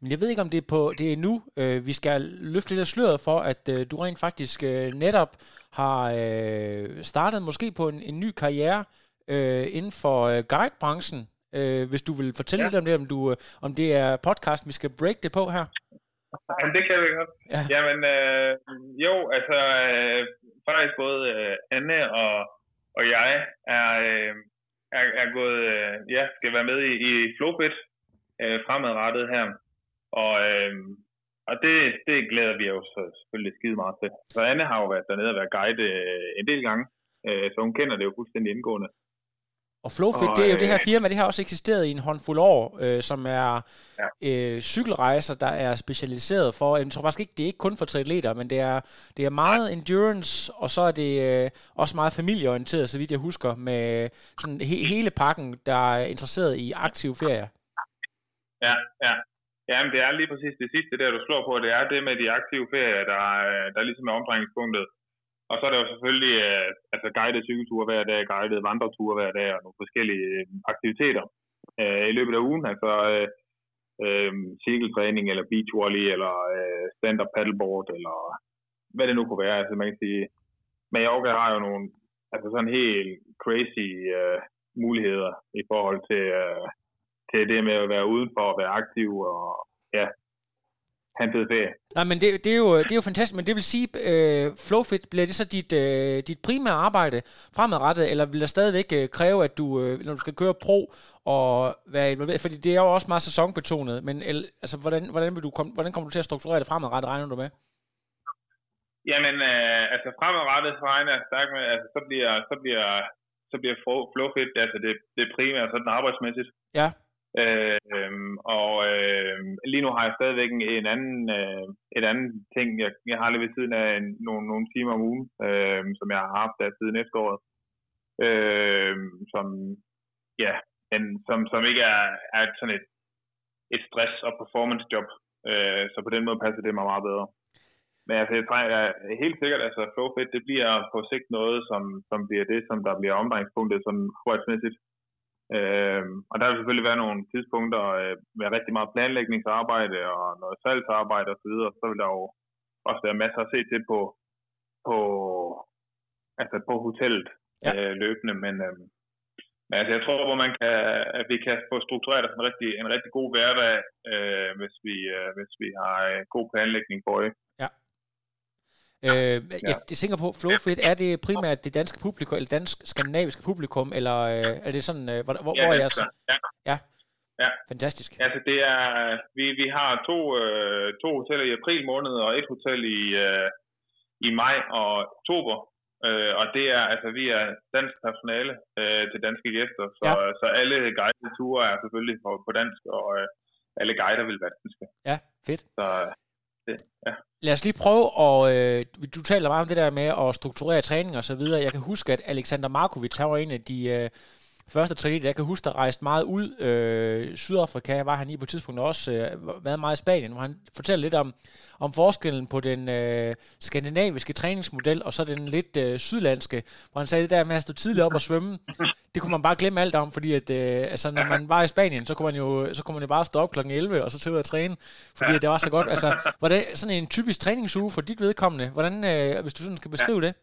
S2: Men jeg ved ikke, om det er, på, det er nu, øh, vi skal løfte lidt af sløret for, at øh, du rent faktisk øh, netop har øh, startet måske på en, en ny karriere øh, inden for øh, guidebranchen. Øh, hvis du vil fortælle ja. lidt om det, om, du, øh, om det er podcast, vi skal break det på her.
S3: Jamen, det kan vi godt. Ja. Jamen, øh, jo, altså, øh, faktisk både øh, Anne og, og jeg er, øh, er, er gået, øh, ja, skal være med i, i Flowbit øh, fremadrettet her. Og, øh, og det, det glæder vi os selvfølgelig skide meget til. Så Anne har jo været dernede og været guide øh, en del gange, øh, så hun kender det jo fuldstændig indgående.
S2: Og Flowfit, og, det er jo øh, det her firma, det har også eksisteret i en håndfuld år, øh, som er ja. øh, cykelrejser, der er specialiseret for, jeg tror faktisk ikke, det er ikke kun for triatleter, men det er, det er meget ja. endurance, og så er det øh, også meget familieorienteret, så vidt jeg husker, med sådan he- hele pakken, der er interesseret i aktiv ferie.
S3: Ja, ja. Jamen, det er lige præcis det sidste der, du slår på, det er det med de aktive ferier, der, der ligesom er omdrejningspunktet. Og så er der jo selvfølgelig øh, altså guidede cykelture hver dag, guidede vandreture hver dag og nogle forskellige øh, aktiviteter øh, i løbet af ugen. Altså øh, øh, cykeltræning eller beach volley eller øh, stand-up paddleboard eller hvad det nu kunne være. Altså man kan sige, Mallorca har jo nogle altså sådan helt crazy øh, muligheder i forhold til, øh, til det med at være udenfor og være aktiv og ja, han fed ferie.
S2: Nej, men det, det, er jo, det er jo fantastisk, men det vil sige, øh, Flowfit, bliver det så dit, øh, dit primære arbejde fremadrettet, eller vil der stadigvæk øh, kræve, at du, øh, når du skal køre pro og være involveret, fordi det er jo også meget sæsonbetonet, men el, altså, hvordan, hvordan, vil du kom, hvordan kommer du til at strukturere det fremadrettet, regner du med?
S3: Jamen, øh, altså fremadrettet så regner jeg stærkt med, altså så bliver, så bliver, så bliver Flowfit, altså det, det primære sådan arbejdsmæssigt.
S2: Ja.
S3: Øh, øhm, og øh, lige nu har jeg stadigvæk en anden, øh, et andet ting. Jeg, jeg har lige ved siden af en, nogle, nogle timer om ugen, øh, som jeg har haft der siden efteråret. Øh, som, ja, en, som, som ikke er, er sådan et et stress- og performance-job. Øh, så på den måde passer det mig meget bedre. Men altså, jeg tror er helt sikkert, altså FlowFit, det bliver på sigt noget, som, som bliver det, som der bliver omdrejningspunktet sådan arbejdsmæssigt. Øh, og der vil selvfølgelig være nogle tidspunkter øh, med rigtig meget planlægningsarbejde og noget salgsarbejde osv., så, så vil der jo også være masser at se til på, på, altså på hotellet
S2: Ja.
S3: øh, løbende, men, øh, men altså, jeg tror, hvor man kan, at vi kan få struktureret en rigtig, en rigtig god hverdag, øh, hvis, vi, øh, hvis vi har øh, god planlægning for øje.
S2: Øh, jeg, jeg tænker på, Flowfit, er det primært det danske publikum, eller dansk skandinaviske publikum, eller øh, er det sådan, øh, hvor, hvor, hvor er jeres...
S3: ja.
S2: Fantastisk.
S3: Altså det er, vi, vi har to, øh, to hoteller i april måned, og et hotel i, øh, i maj og oktober. Øh, og det er, altså vi er dansk personale øh, til danske gæster, så,
S2: Ja.
S3: ja. så alle guidede ture er selvfølgelig på, på dansk, og øh, alle guider vil være danske.
S2: Ja, fedt.
S3: Så det, ja.
S2: Lad os lige prøve og Øh, du taler meget om det der med at strukturere træning og så videre. Jeg kan huske, at Alexander Markovic, han var en af de øh, første træner, jeg kan huske, der rejste meget ud. Øh, Sydafrika var han i på et tidspunkt også øh, været meget i Spanien, hvor han fortæller lidt om, om forskellen på den øh, skandinaviske træningsmodel og så den lidt øh, sydlandske, hvor han sagde det der med at stå tidligt op og svømme. Det kunne man bare glemme alt om, fordi at, øh, altså, når man var i Spanien, så kunne man jo, så kunne man jo bare stå op kl. 11 og så tage ud og træne, fordi det var så godt. Altså, hvordan, sådan en typisk træningsuge for dit vedkommende, hvordan, øh, hvis du sådan skal beskrive det?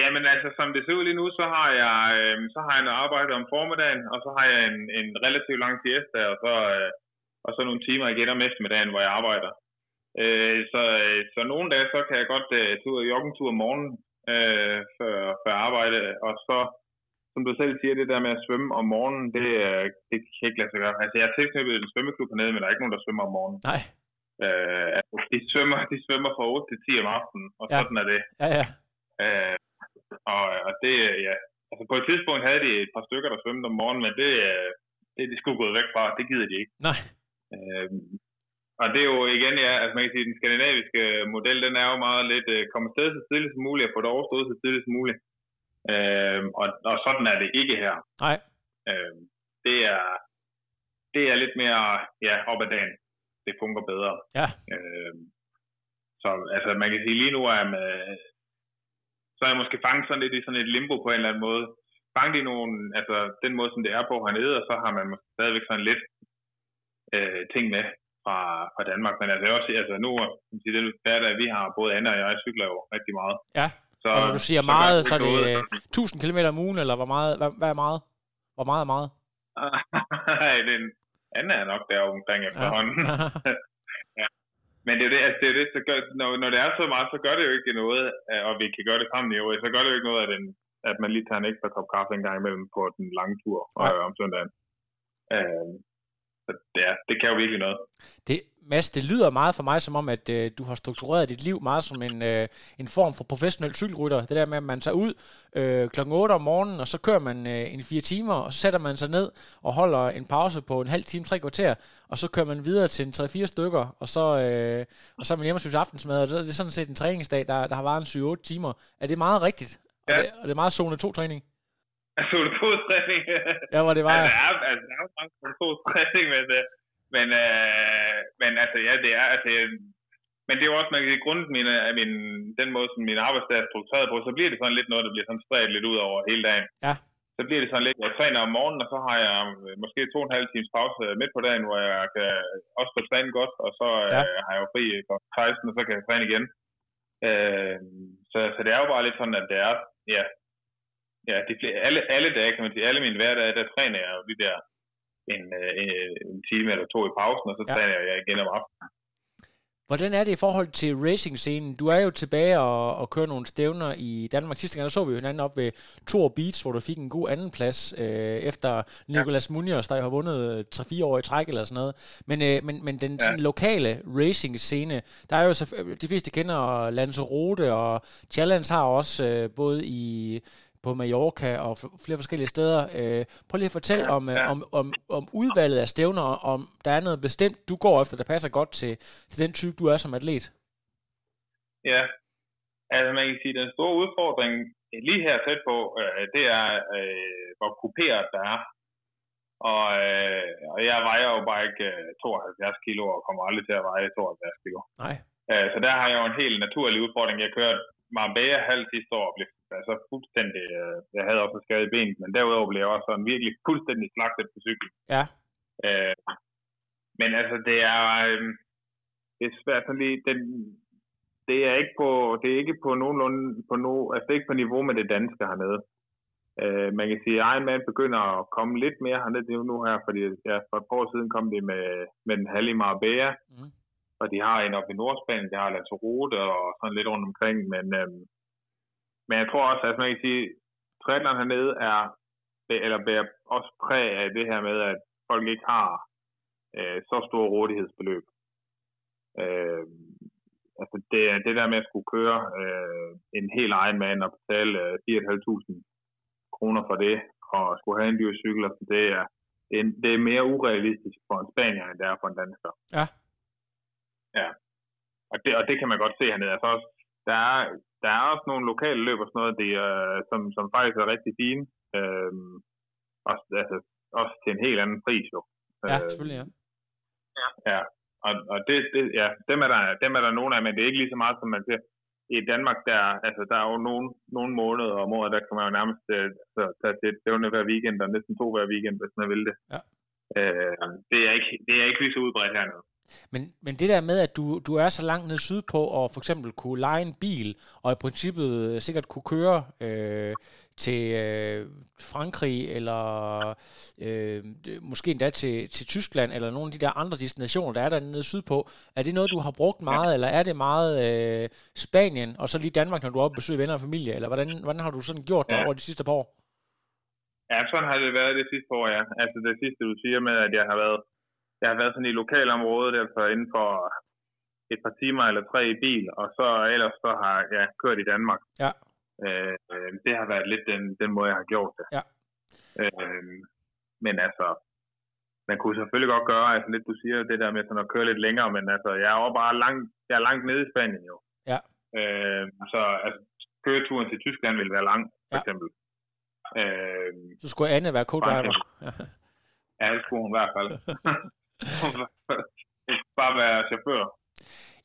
S3: Ja, men altså, som det ser ud lige nu, så har jeg, øh, så har jeg noget arbejde om formiddagen, og så har jeg en, en relativt lang siesta, og så, øh, og så nogle timer igen om eftermiddagen, hvor jeg arbejder. Øh, så, øh, så nogle dage, så kan jeg godt øh, tage ud og jogge en tur om morgenen, øh, før, før arbejde, og så, som du selv siger, det der med at svømme om morgenen, det, øh, det kan ikke lade sig gøre. Altså, jeg er tilknyttet en svømmeklub hernede, men der er ikke nogen, der svømmer om morgenen.
S2: Nej.
S3: Øh, altså, de svømmer, de svømmer fra 8 til 10 om aftenen, og
S2: ja.
S3: sådan er det.
S2: Ja, ja.
S3: Øh, og, og det, ja, altså på et tidspunkt havde de et par stykker, der svømmede om morgenen, men det, øh, det er de skulle gået væk fra, det gider de ikke.
S2: Nej.
S3: Øh, og det er jo igen, ja, altså man kan sige, den skandinaviske model, den er jo meget lidt, øh, komme afsted så tidligt som muligt, og få det overstået så tidligt som muligt. Øh, og, og sådan er det ikke her.
S2: Nej.
S3: Øh, det er, det er lidt mere, ja, op ad dagen. Det fungerer bedre.
S2: Ja.
S3: Øh, så altså, man kan sige, lige nu er med, så er jeg måske fanget sådan lidt i sådan et limbo på en eller anden måde. Fanget i nogle, altså den måde, som det er på hernede, og så har man måske stadigvæk sådan lidt øh, ting med fra, fra Danmark. Men altså, også, altså nu, det er at vi har, både Anna og jeg, cykler jo rigtig meget.
S2: Ja.
S3: Så,
S2: Og når du siger
S3: så
S2: meget,
S3: det
S2: så er det øh, 1000 km om ugen, eller hvor meget, hvad, hvad er meget? Hvor meget er meget?
S3: Nej, den Anna er nok der omkring efterhånden. ja. Men det er det, altså det er det, så gør, når, når det er så meget, så gør det jo ikke noget, øh, og vi kan gøre det sammen i øvrigt, så gør det jo ikke noget, at, den, at man lige tager en ekstra kop kaffe en gang imellem på den lange tur
S2: Nej.
S3: øh, om søndagen. Øh, så ja, det kan jo virkelig noget.
S2: Det, Mads, det lyder meget for mig som om, at øh, du har struktureret dit liv meget som en, øh, en form for professionel cykelrytter. Det der med, at man tager ud øh, klokken 8 om morgenen, og så kører man øh, en fire timer, og så sætter man sig ned og holder en pause på en halv time, tre kvarter, og så kører man videre til en 3-4 stykker, og så, øh, og så er man hjemme og spiser aftensmad, og så er det sådan set en træningsdag, der, der har varet en 7-8 timer. Er det meget rigtigt? Og,
S3: Ja.
S2: det, og det er meget zone 2-træning?
S3: Altså, det er god træning.
S2: Ja, hvor det var...
S3: Altså, der er, altså, der er mange god træning, men, øh, men, øh, men altså, ja, det er, altså, øh, men det er jo også, man kan sige, grunden min, af min, den måde, som min arbejdsdag er struktureret på, så bliver det sådan lidt noget, der bliver sådan spredt lidt ud over hele dagen.
S2: Ja.
S3: Så bliver det sådan lidt, jeg træner om morgenen, og så har jeg øh, måske to og en halv times pause midt på dagen, hvor jeg kan også få træne godt, og så
S2: Ja.
S3: øh, har jeg jo fri kl. 16, og så kan jeg træne igen. Øh, så, så det er jo bare lidt sådan, at det er, ja, ja de, alle, alle dage, kan man sige, alle mine hverdage, der træner jeg jo de der en, øh, en, en time eller to i pausen, og så
S2: Ja.
S3: ja. træner jeg igen om aftenen.
S2: Hvordan er det i forhold til racing-scenen? Du er jo tilbage og, og kører nogle stævner i Danmark. Sidste gang der så vi jo hinanden op ved Thor Beach, hvor du fik en god anden plads øh, efter Nicolas Munoz, der jo har vundet 3-4 år i træk eller sådan noget. Men, øh, men, men den sådan, lokale racing-scene, der er jo så, de fleste kender Lanzarote, og Challenge har også øh, både i på Mallorca og flere forskellige steder. Øh, prøv lige at fortælle om, øh,
S3: ja.
S2: om, om, om udvalget af stævner, om der er noget bestemt, du går efter, der passer godt til, til den type, du er som atlet.
S3: Ja, altså man kan sige, den store udfordring lige her tæt på, øh, det er, øh, hvor kuperet der er. Og, øh, og jeg vejer jo bare ikke øh, 72 kilo og kommer aldrig til at veje 72 kilo.
S2: Nej.
S3: Øh, så der har jeg jo en helt naturlig udfordring. Jeg kørte Marbella halv sidste år blev altså fuldstændig, øh, jeg havde også skade i benet, men derudover blev jeg også sådan virkelig fuldstændig slagtet på cykel.
S2: Ja.
S3: Øh, men altså, det er, øh, det er svært sådan lige, den, det er ikke på, det er ikke på nogenlunde, på no, altså det er ikke på niveau med det danske hernede. Øh, man kan sige, at Ironman begynder at komme lidt mere hernede nu her, fordi ja, for et par år siden kom de med, med den halve Marbella, mm og de har en op i Nordspanien, de har Lanzarote og sådan lidt rundt omkring, men, øhm, men jeg tror også, at man kan sige, triathlon hernede er, eller bærer også præg af det her med, at folk ikke har øh, så store rådighedsbeløb. Øh, altså det, det der med at skulle køre øh, en helt egen mand og betale øh, 4.500 kroner for det, og skulle have en dyr cykel, altså det er, det, er, det er mere urealistisk for en spanier, end det er for en dansker.
S2: Ja.
S3: Ja. Og det, og det kan man godt se hernede. Altså også, der, er, der er også nogle lokale løb og sådan noget, det, øh, som, som faktisk er rigtig fine. Øh, også, altså, også til en helt anden pris jo.
S2: Ja, selvfølgelig, ja.
S3: Ja. ja. Og, og det, det, ja, dem er, der, dem er der nogle af, men det er ikke lige så meget, som man ser. I Danmark, der, altså, der er jo nogle, nogle måneder om året, der kan man jo nærmest uh, så, tage til stævne hver weekend, og næsten to hver weekend, hvis man vil det.
S2: Ja.
S3: Uh, det, er ikke, det er ikke lige så udbredt hernede.
S2: Men, men det der med, at du, du er så langt ned sydpå, og for eksempel kunne lege en bil, og i princippet sikkert kunne køre øh, til øh, Frankrig, eller øh, måske endda til, til Tyskland, eller nogle af de der andre destinationer, der er der nede sydpå. Er det noget, du har brugt meget, ja. eller er det meget øh, Spanien, og så lige Danmark, når du er oppe og besøger venner og familie, eller hvordan, hvordan har du sådan gjort det ja. over de sidste par år?
S3: Ja, sådan har det været det sidste år, ja. Altså det sidste, du siger med, at jeg har været jeg har været sådan i lokalområdet, altså inden for et par timer eller tre i bil, og så ellers så har jeg ja, kørt i Danmark.
S2: Ja.
S3: Øh, det har været lidt den, den måde, jeg har gjort det.
S2: Ja.
S3: Øh, men altså, man kunne selvfølgelig godt gøre, altså lidt du siger, det der med sådan at køre lidt længere, men altså, jeg er jo bare langt, jeg er langt nede i Spanien jo.
S2: Ja.
S3: Øh, så altså, køreturen til Tyskland ville være lang, for
S2: Ja.
S3: eksempel. Øh,
S2: Så skulle Anne være co-driver. Ja.
S3: ja, det skulle hun i hvert fald. bare være chauffør.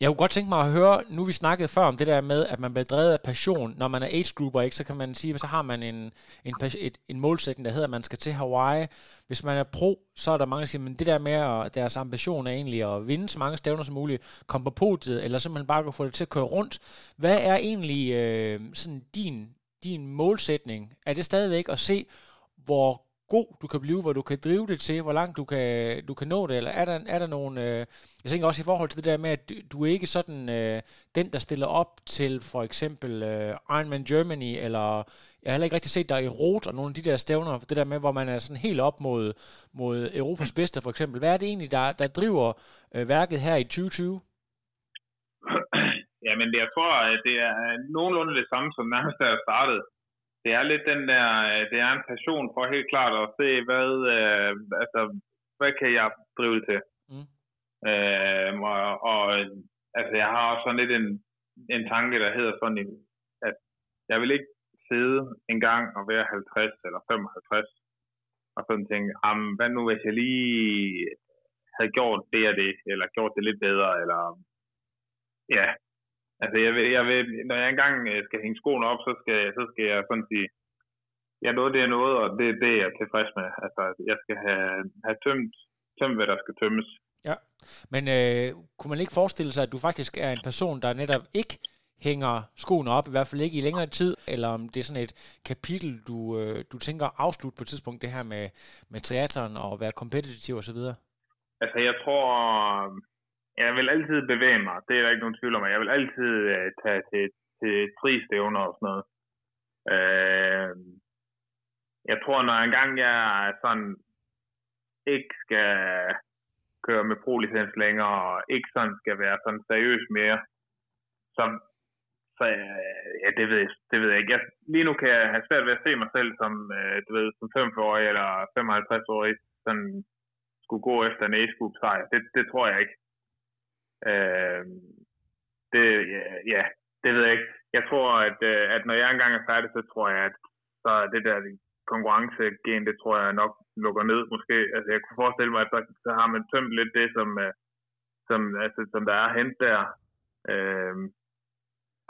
S2: Jeg kunne godt tænke mig at høre, nu vi snakkede før om det der med, at man bliver drevet af passion. Når man er age grouper, ikke, så kan man sige, så har man en, en, et, en målsætning, der hedder, at man skal til Hawaii. Hvis man er pro, så er der mange, der siger, men det der med, at deres ambition er egentlig at vinde så mange stævner som muligt, komme på podiet, eller simpelthen bare kunne få det til at køre rundt. Hvad er egentlig øh, sådan din, din målsætning? Er det stadigvæk at se, hvor god du kan blive, hvor du kan drive det til, hvor langt du kan, du kan nå det, eller er der, er der nogle, øh, jeg tænker også i forhold til det der med, at du, du er ikke sådan øh, den, der stiller op til for eksempel øh, Ironman Germany, eller jeg har heller ikke rigtig set dig i Rot og nogle af de der stævner, det der med, hvor man er sådan helt op mod, mod Europas bedste for eksempel. Hvad er det egentlig, der, der driver øh, værket her i 2020?
S3: Jamen, jeg tror, at det er nogenlunde det samme, som nærmest da jeg startede. Det er lidt den der, øh, det er en passion for helt klart at se, hvad, øh, altså, hvad kan jeg drive til?
S2: Mm.
S3: Øh, og, og, altså, jeg har også sådan lidt en, en tanke, der hedder sådan, at jeg vil ikke sidde en gang og være 50 eller 55 og sådan tænke, hvad nu hvis jeg lige havde gjort det og det, eller gjort det lidt bedre, eller ja, Altså, jeg vil, jeg vil, når jeg engang øh, skal hænge skoene op, så skal, så skal jeg sådan sige, jeg nåede det, jeg nåede, og det, det er jeg tilfreds med. Altså, jeg skal have, have tømt, tømt, hvad der skal tømmes.
S2: Ja, men øh, kunne man ikke forestille sig, at du faktisk er en person, der netop ikke hænger skoene op, i hvert fald ikke i længere tid, eller om det er sådan et kapitel, du, øh, du tænker at afslutte på et tidspunkt, det her med, med triathlon og være kompetitiv osv.?
S3: Altså, jeg tror, jeg vil altid bevæge mig. Det er der ikke nogen tvivl om. Jeg vil altid uh, tage til, til fristævner og sådan noget. Uh, jeg tror, når engang jeg sådan ikke skal køre med prolicens længere, og ikke sådan skal være sådan seriøs mere, så, så øh, ja, det ved, jeg, det ved jeg ikke. Jeg, lige nu kan jeg have svært ved at se mig selv som, uh, du ved, som 45-årig eller 55-årig, sådan skulle gå efter en age sejr. Det, det tror jeg ikke. Øh, det, ja, ja, det ved jeg ikke. Jeg tror, at, øh, at når jeg engang er færdig, så tror jeg, at så er det der konkurrencegen, det tror jeg nok lukker ned måske. Altså jeg kunne forestille mig, at så, så har man tømt lidt det, som, øh, som, altså, som der er hent der. Øh,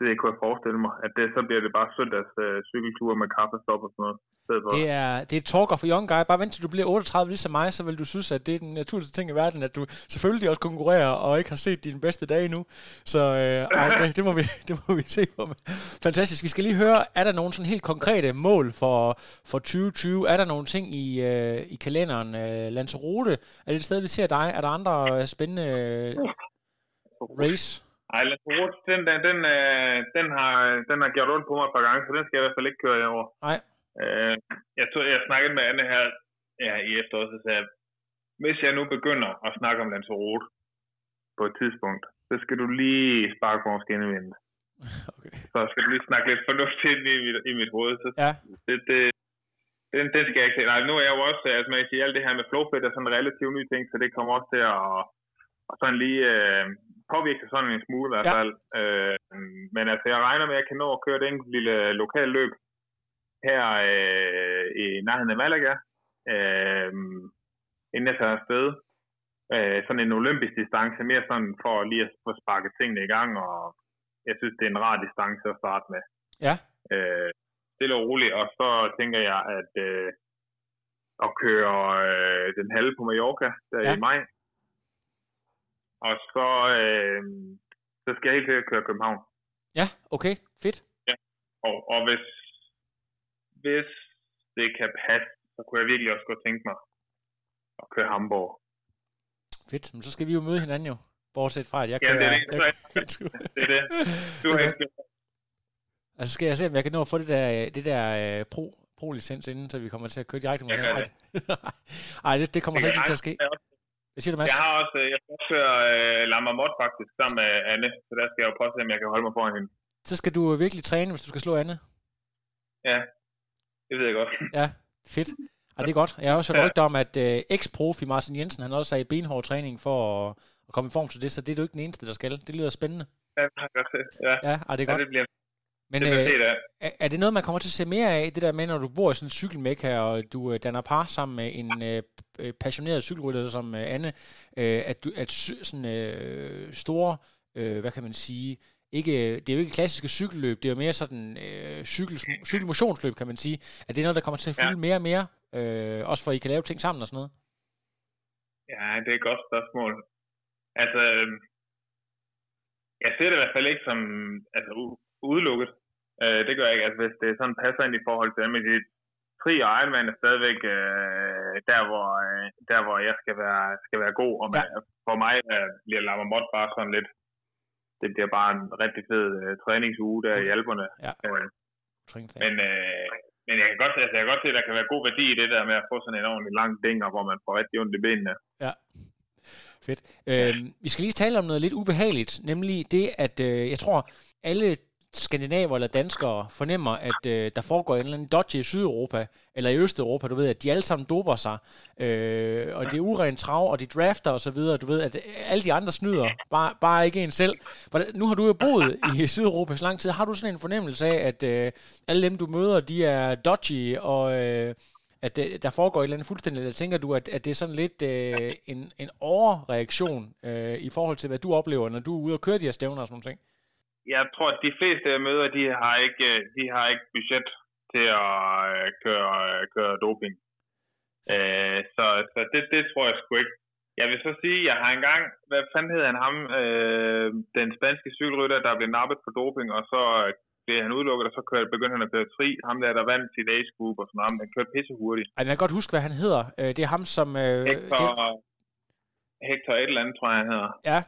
S3: det kunne jeg forestille mig, at det, så bliver det bare søndags øh, cykelture med kaffestop og sådan noget.
S2: Det er, det er talker for young guy. Bare vent til du bliver 38 ligesom mig, så vil du synes, at det er den naturligste ting i verden, at du selvfølgelig også konkurrerer og ikke har set dine bedste dage endnu. Så øh, ej, det, det, må vi, det må vi se på. Fantastisk. Vi skal lige høre, er der nogle sådan helt konkrete mål for, for 2020? Er der nogle ting i, øh, i kalenderen? Øh, Lanzarote, er det et sted, vi ser dig? Er der andre øh, spændende øh, race?
S3: Ej, Lanzarote, den, den, den, øh, den, har, den har gjort ondt på mig et par gange, så den skal jeg i hvert fald ikke køre over.
S2: Nej.
S3: Øh, jeg, tog, jeg snakkede med Anne her ja, i efteråret, så sagde jeg, hvis jeg nu begynder at snakke om Lanzarote på et tidspunkt, så skal du lige sparke vores skinnevind. Okay. Så skal du lige snakke lidt fornuftigt ind i mit, i mit hoved. Så
S2: ja.
S3: det, det, den, den skal jeg ikke se. Nej, nu er jeg jo også, altså man kan sige, alt det her med flowfit er sådan en relativt ny ting, så det kommer også til at, at sådan lige øh, påvirke sådan en smule i hvert fald. Ja. Øh, men altså, jeg regner med, at jeg kan nå at køre et enkelt lille lokal løb her øh, i nærheden af Malaga, øh, inden jeg tager afsted. Øh, sådan en olympisk distance, mere sådan for lige at få sparket tingene i gang, og jeg synes, det er en rar distance at starte med.
S2: Ja.
S3: Øh, stille og roligt, og så tænker jeg, at øh, at køre øh, den halve på Mallorca, der ja. i maj. Og så, øh, så skal jeg helt sikkert køre København.
S2: Ja, okay, fedt.
S3: Ja. Og, og hvis, hvis det kan passe, så kunne jeg virkelig også godt tænke mig at køre Hamburg.
S2: Fedt, men så skal vi jo møde hinanden jo. Bortset fra, at jeg
S3: kører...
S2: Ja,
S3: det er det. Jeg, det, er det. Du har ikke...
S2: Altså skal jeg se, om jeg kan nå at få det der, det der uh, pro, pro-licens inden, så vi kommer til at køre direkte mod her. Nej, det, det kommer det så ikke til at ske. Hvad siger du, Mads?
S3: Jeg har også, jeg skal også køre uh, Lammermot faktisk, sammen med Anne, så der skal jeg jo prøve at se, om jeg kan holde mig foran hende.
S2: Så skal du virkelig træne, hvis du skal slå Anne?
S3: Ja, det ved jeg godt.
S2: Ja, fedt. Ja, det er godt. Jeg har også hørt ja. rygter om, at uh, eks-profi Martin Jensen, han også er i benhård træning for at, at komme i form til det, så det er du ikke den eneste, der skal. Det lyder spændende.
S3: Ja, det har jeg Ja,
S2: ja ja det er godt.
S3: Ja, det bliver
S2: men det øh, er, er det noget, man kommer til at se mere af, det der med, når du bor i sådan en cykelmekka, og du øh, danner par sammen med en øh, øh passioneret cykelrytter som øh, Anne, øh, at, du, at sådan øh, store, øh, hvad kan man sige, ikke, det er jo ikke klassiske cykelløb, det er jo mere sådan øh, cykel, cykelmotionsløb, kan man sige. Er det noget, der kommer til at fylde ja. mere og mere, øh, også for at I kan lave ting sammen og sådan noget?
S3: Ja, det er et godt spørgsmål. Altså, jeg ser det i hvert fald ikke som altså, udelukket. Øh, det gør jeg ikke. Altså, hvis det sådan passer ind i forhold til med de Tri og Ironman er stadigvæk øh, der, hvor, øh, der, hvor jeg skal være, skal være god. Og ja. for mig øh, bliver Lammermot bare sådan lidt, det bliver bare en rigtig fed øh, træningsuge der i Alperne.
S2: Ja.
S3: Øh, men, øh, men jeg kan, godt, altså, jeg kan godt se, at der kan være god værdi i det der med at få sådan en ordentlig lang dinger, hvor man får rigtig ondt i benene.
S2: Ja. Fedt. Øh, vi skal lige tale om noget lidt ubehageligt, nemlig det, at øh, jeg tror, alle skandinaver eller danskere fornemmer, at øh, der foregår en eller anden dodge i Sydeuropa, eller i Østeuropa, du ved, at de alle sammen doper sig, øh, og det er urent trav, og de drafter osv., du ved, at øh, alle de andre snyder, bare, bare ikke en selv. Nu har du jo boet i Sydeuropa så lang tid, har du sådan en fornemmelse af, at øh, alle dem, du møder, de er dodgy, og øh, at det, der foregår et eller andet fuldstændig, eller tænker du, at, at det er sådan lidt øh, en, en overreaktion øh, i forhold til, hvad du oplever, når du er ude og køre de her stævner og sådan noget?
S3: Jeg tror, at de fleste jeg møder, de har ikke, de har ikke budget til at øh, køre, køre doping. Øh, så så det, det tror jeg sgu ikke. Jeg vil så sige, jeg har engang, hvad fanden hed han ham, øh, den spanske cykelrytter, der blev nappet for doping, og så blev han udelukket, og så kørte, begyndte han at køre tri. Ham der, der vandt sit age group og sådan noget, han kørte pisse hurtigt.
S2: Ej, jeg kan godt huske, hvad han hedder. Øh, det er ham, som... Øh,
S3: Hector, det... Hector et eller andet, tror jeg, han hedder.
S2: Ja,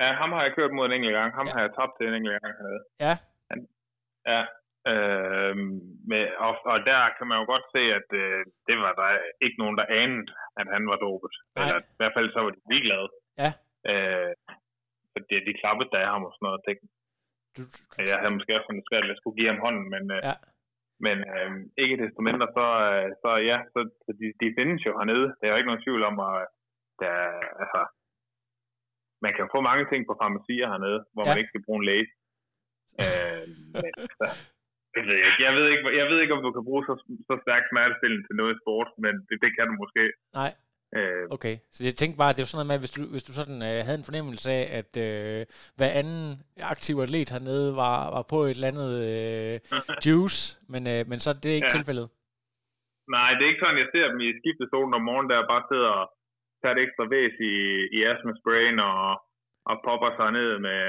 S3: Ja, ham har jeg kørt mod en enkelt gang. Ham ja. har jeg tabt til en enkelt gang hernede.
S2: Ja.
S3: Han, ja. Øh, med, og, og der kan man jo godt se, at øh, det var der ikke nogen, der anede, at han var dopet. Nej. Eller i hvert fald så var de ligeglade.
S2: Ja.
S3: Øh, fordi de klappede der ham og sådan noget. Det, du, du, jeg havde måske også sådan svært, at jeg skulle give ham hånden, men, øh,
S2: ja.
S3: men øh, ikke desto mindre, så, øh, så ja, så, så de, de findes jo hernede. Der er jo ikke nogen tvivl om, at der, altså, man kan få mange ting på farmacier hernede, hvor ja. man ikke skal bruge en læge. øh, men, så, Det ved jeg ikke. Jeg ved ikke, jeg ved ikke om du kan bruge så, så stærkt smertestillende til noget i sport, men det, det kan du måske.
S2: Nej,
S3: Øh,
S2: okay. Så jeg tænkte bare, at det var sådan noget med, hvis du, hvis du sådan øh, havde en fornemmelse af, at øh, hver anden aktiv atlet hernede var, var på et eller andet øh, juice, men, øh, men så det er ikke ja. Tilfældet.
S3: nej, det er ikke sådan, jeg ser dem i skiftezonen om morgenen, der bare sidder og tage et ekstra væs i, i astma-sprayen og, og popper sig ned med,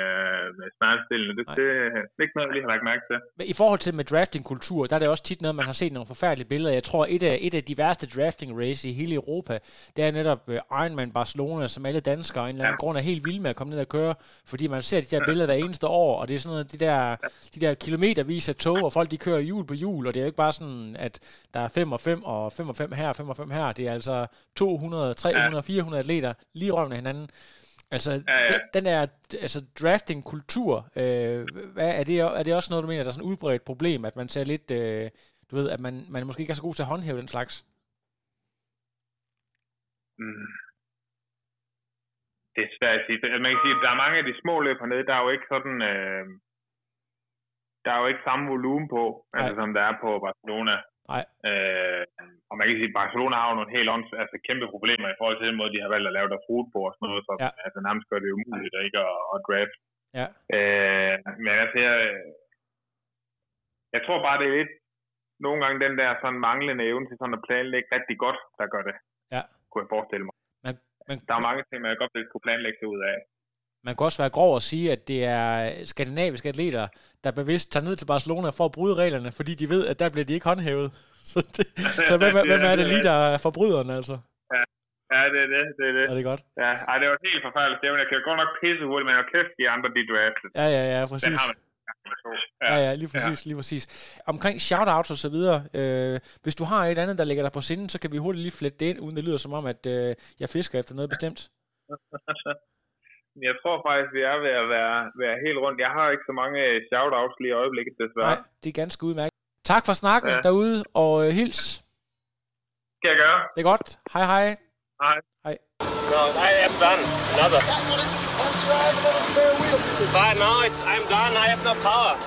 S3: med smertestillende. Det,
S2: Nej.
S3: det, det er ikke noget, jeg lige har lagt mærke til.
S2: Men i forhold til med drafting-kultur, der er det også tit noget, man har set nogle forfærdelige billeder. Jeg tror, et af, et af de værste drafting-race i hele Europa, det er netop øh, Ironman Barcelona, som alle danskere af en eller anden
S3: Ja.
S2: grund er helt vilde med at komme ned og køre, fordi man ser de der billeder hver eneste år, og det er sådan noget, de der, de der kilometervis af tog, og folk de kører hjul på hjul, og det er jo ikke bare sådan, at der er 5 og 5 og 5 og 5 her og 5 og 5 her. Det er altså 200, 300, 400 atleter lige røven af hinanden. Altså, ja,
S3: Ja.
S2: Den, den der altså drafting-kultur, øh, hvad, er, det, er det også noget, du mener, der er sådan et udbredt problem, at man ser lidt, øh, du ved, at man, man måske ikke er så god til at håndhæve den slags?
S3: Mm. Det er svært at sige. Man kan sige, at der er mange af de små løb hernede, der er jo ikke sådan... Øh, der er jo ikke samme volumen på, altså, som der er på Barcelona.
S2: Nej.
S3: Øh, og man kan sige, at Barcelona har jo nogle helt ånds, altså, kæmpe problemer i forhold til den måde, de har valgt at lave deres rute på og sådan noget, så
S2: Ja.
S3: altså, nærmest gør det umuligt at ikke at, at draft.
S2: Ja.
S3: Øh, men altså, jeg, jeg tror bare, det er lidt nogle gange den der sådan manglende evne til sådan at planlægge rigtig godt, der gør det.
S2: Ja.
S3: Kunne jeg forestille mig.
S2: Men, men,
S3: Der er mange ting, man godt vil kunne planlægge sig ud af.
S2: Man kan også være grov og sige, at det er skandinaviske atleter, der bevidst tager ned til Barcelona for at bryde reglerne, fordi de ved, at der bliver de ikke håndhævet. Så, det, så hvem, er- hvem er det lige, der er forbryderen, altså?
S3: Ja, det er det. Det er det.
S2: Er det godt?
S3: Ja, ej, det var helt forfærdeligt. Det jeg kan godt nok pisse hurtigt, men jeg kæft, de andre, de draftet.
S2: Ja, ja, ja, præcis.
S3: har man.
S2: Ja, ja, lige præcis, lige præcis. Omkring shoutouts og så videre, øh, hvis du har et andet, der ligger dig på sinde, så kan vi hurtigt lige flette det ind, uden det lyder som om, at øh, jeg fisker efter noget bestemt.
S3: Jeg tror faktisk, vi er ved at være, være helt rundt. Jeg har ikke så mange shoutouts lige i øjeblikket, desværre.
S2: Nej, det er ganske udmærket. Tak for snakken
S3: ja.
S2: Derude, og øh, hils.
S3: Skal jeg gøre?
S2: Det er godt. Hej, hej.
S3: Hej.
S2: Hej.
S4: No, I am done. Another. But no, it's, I'm done. I have no power.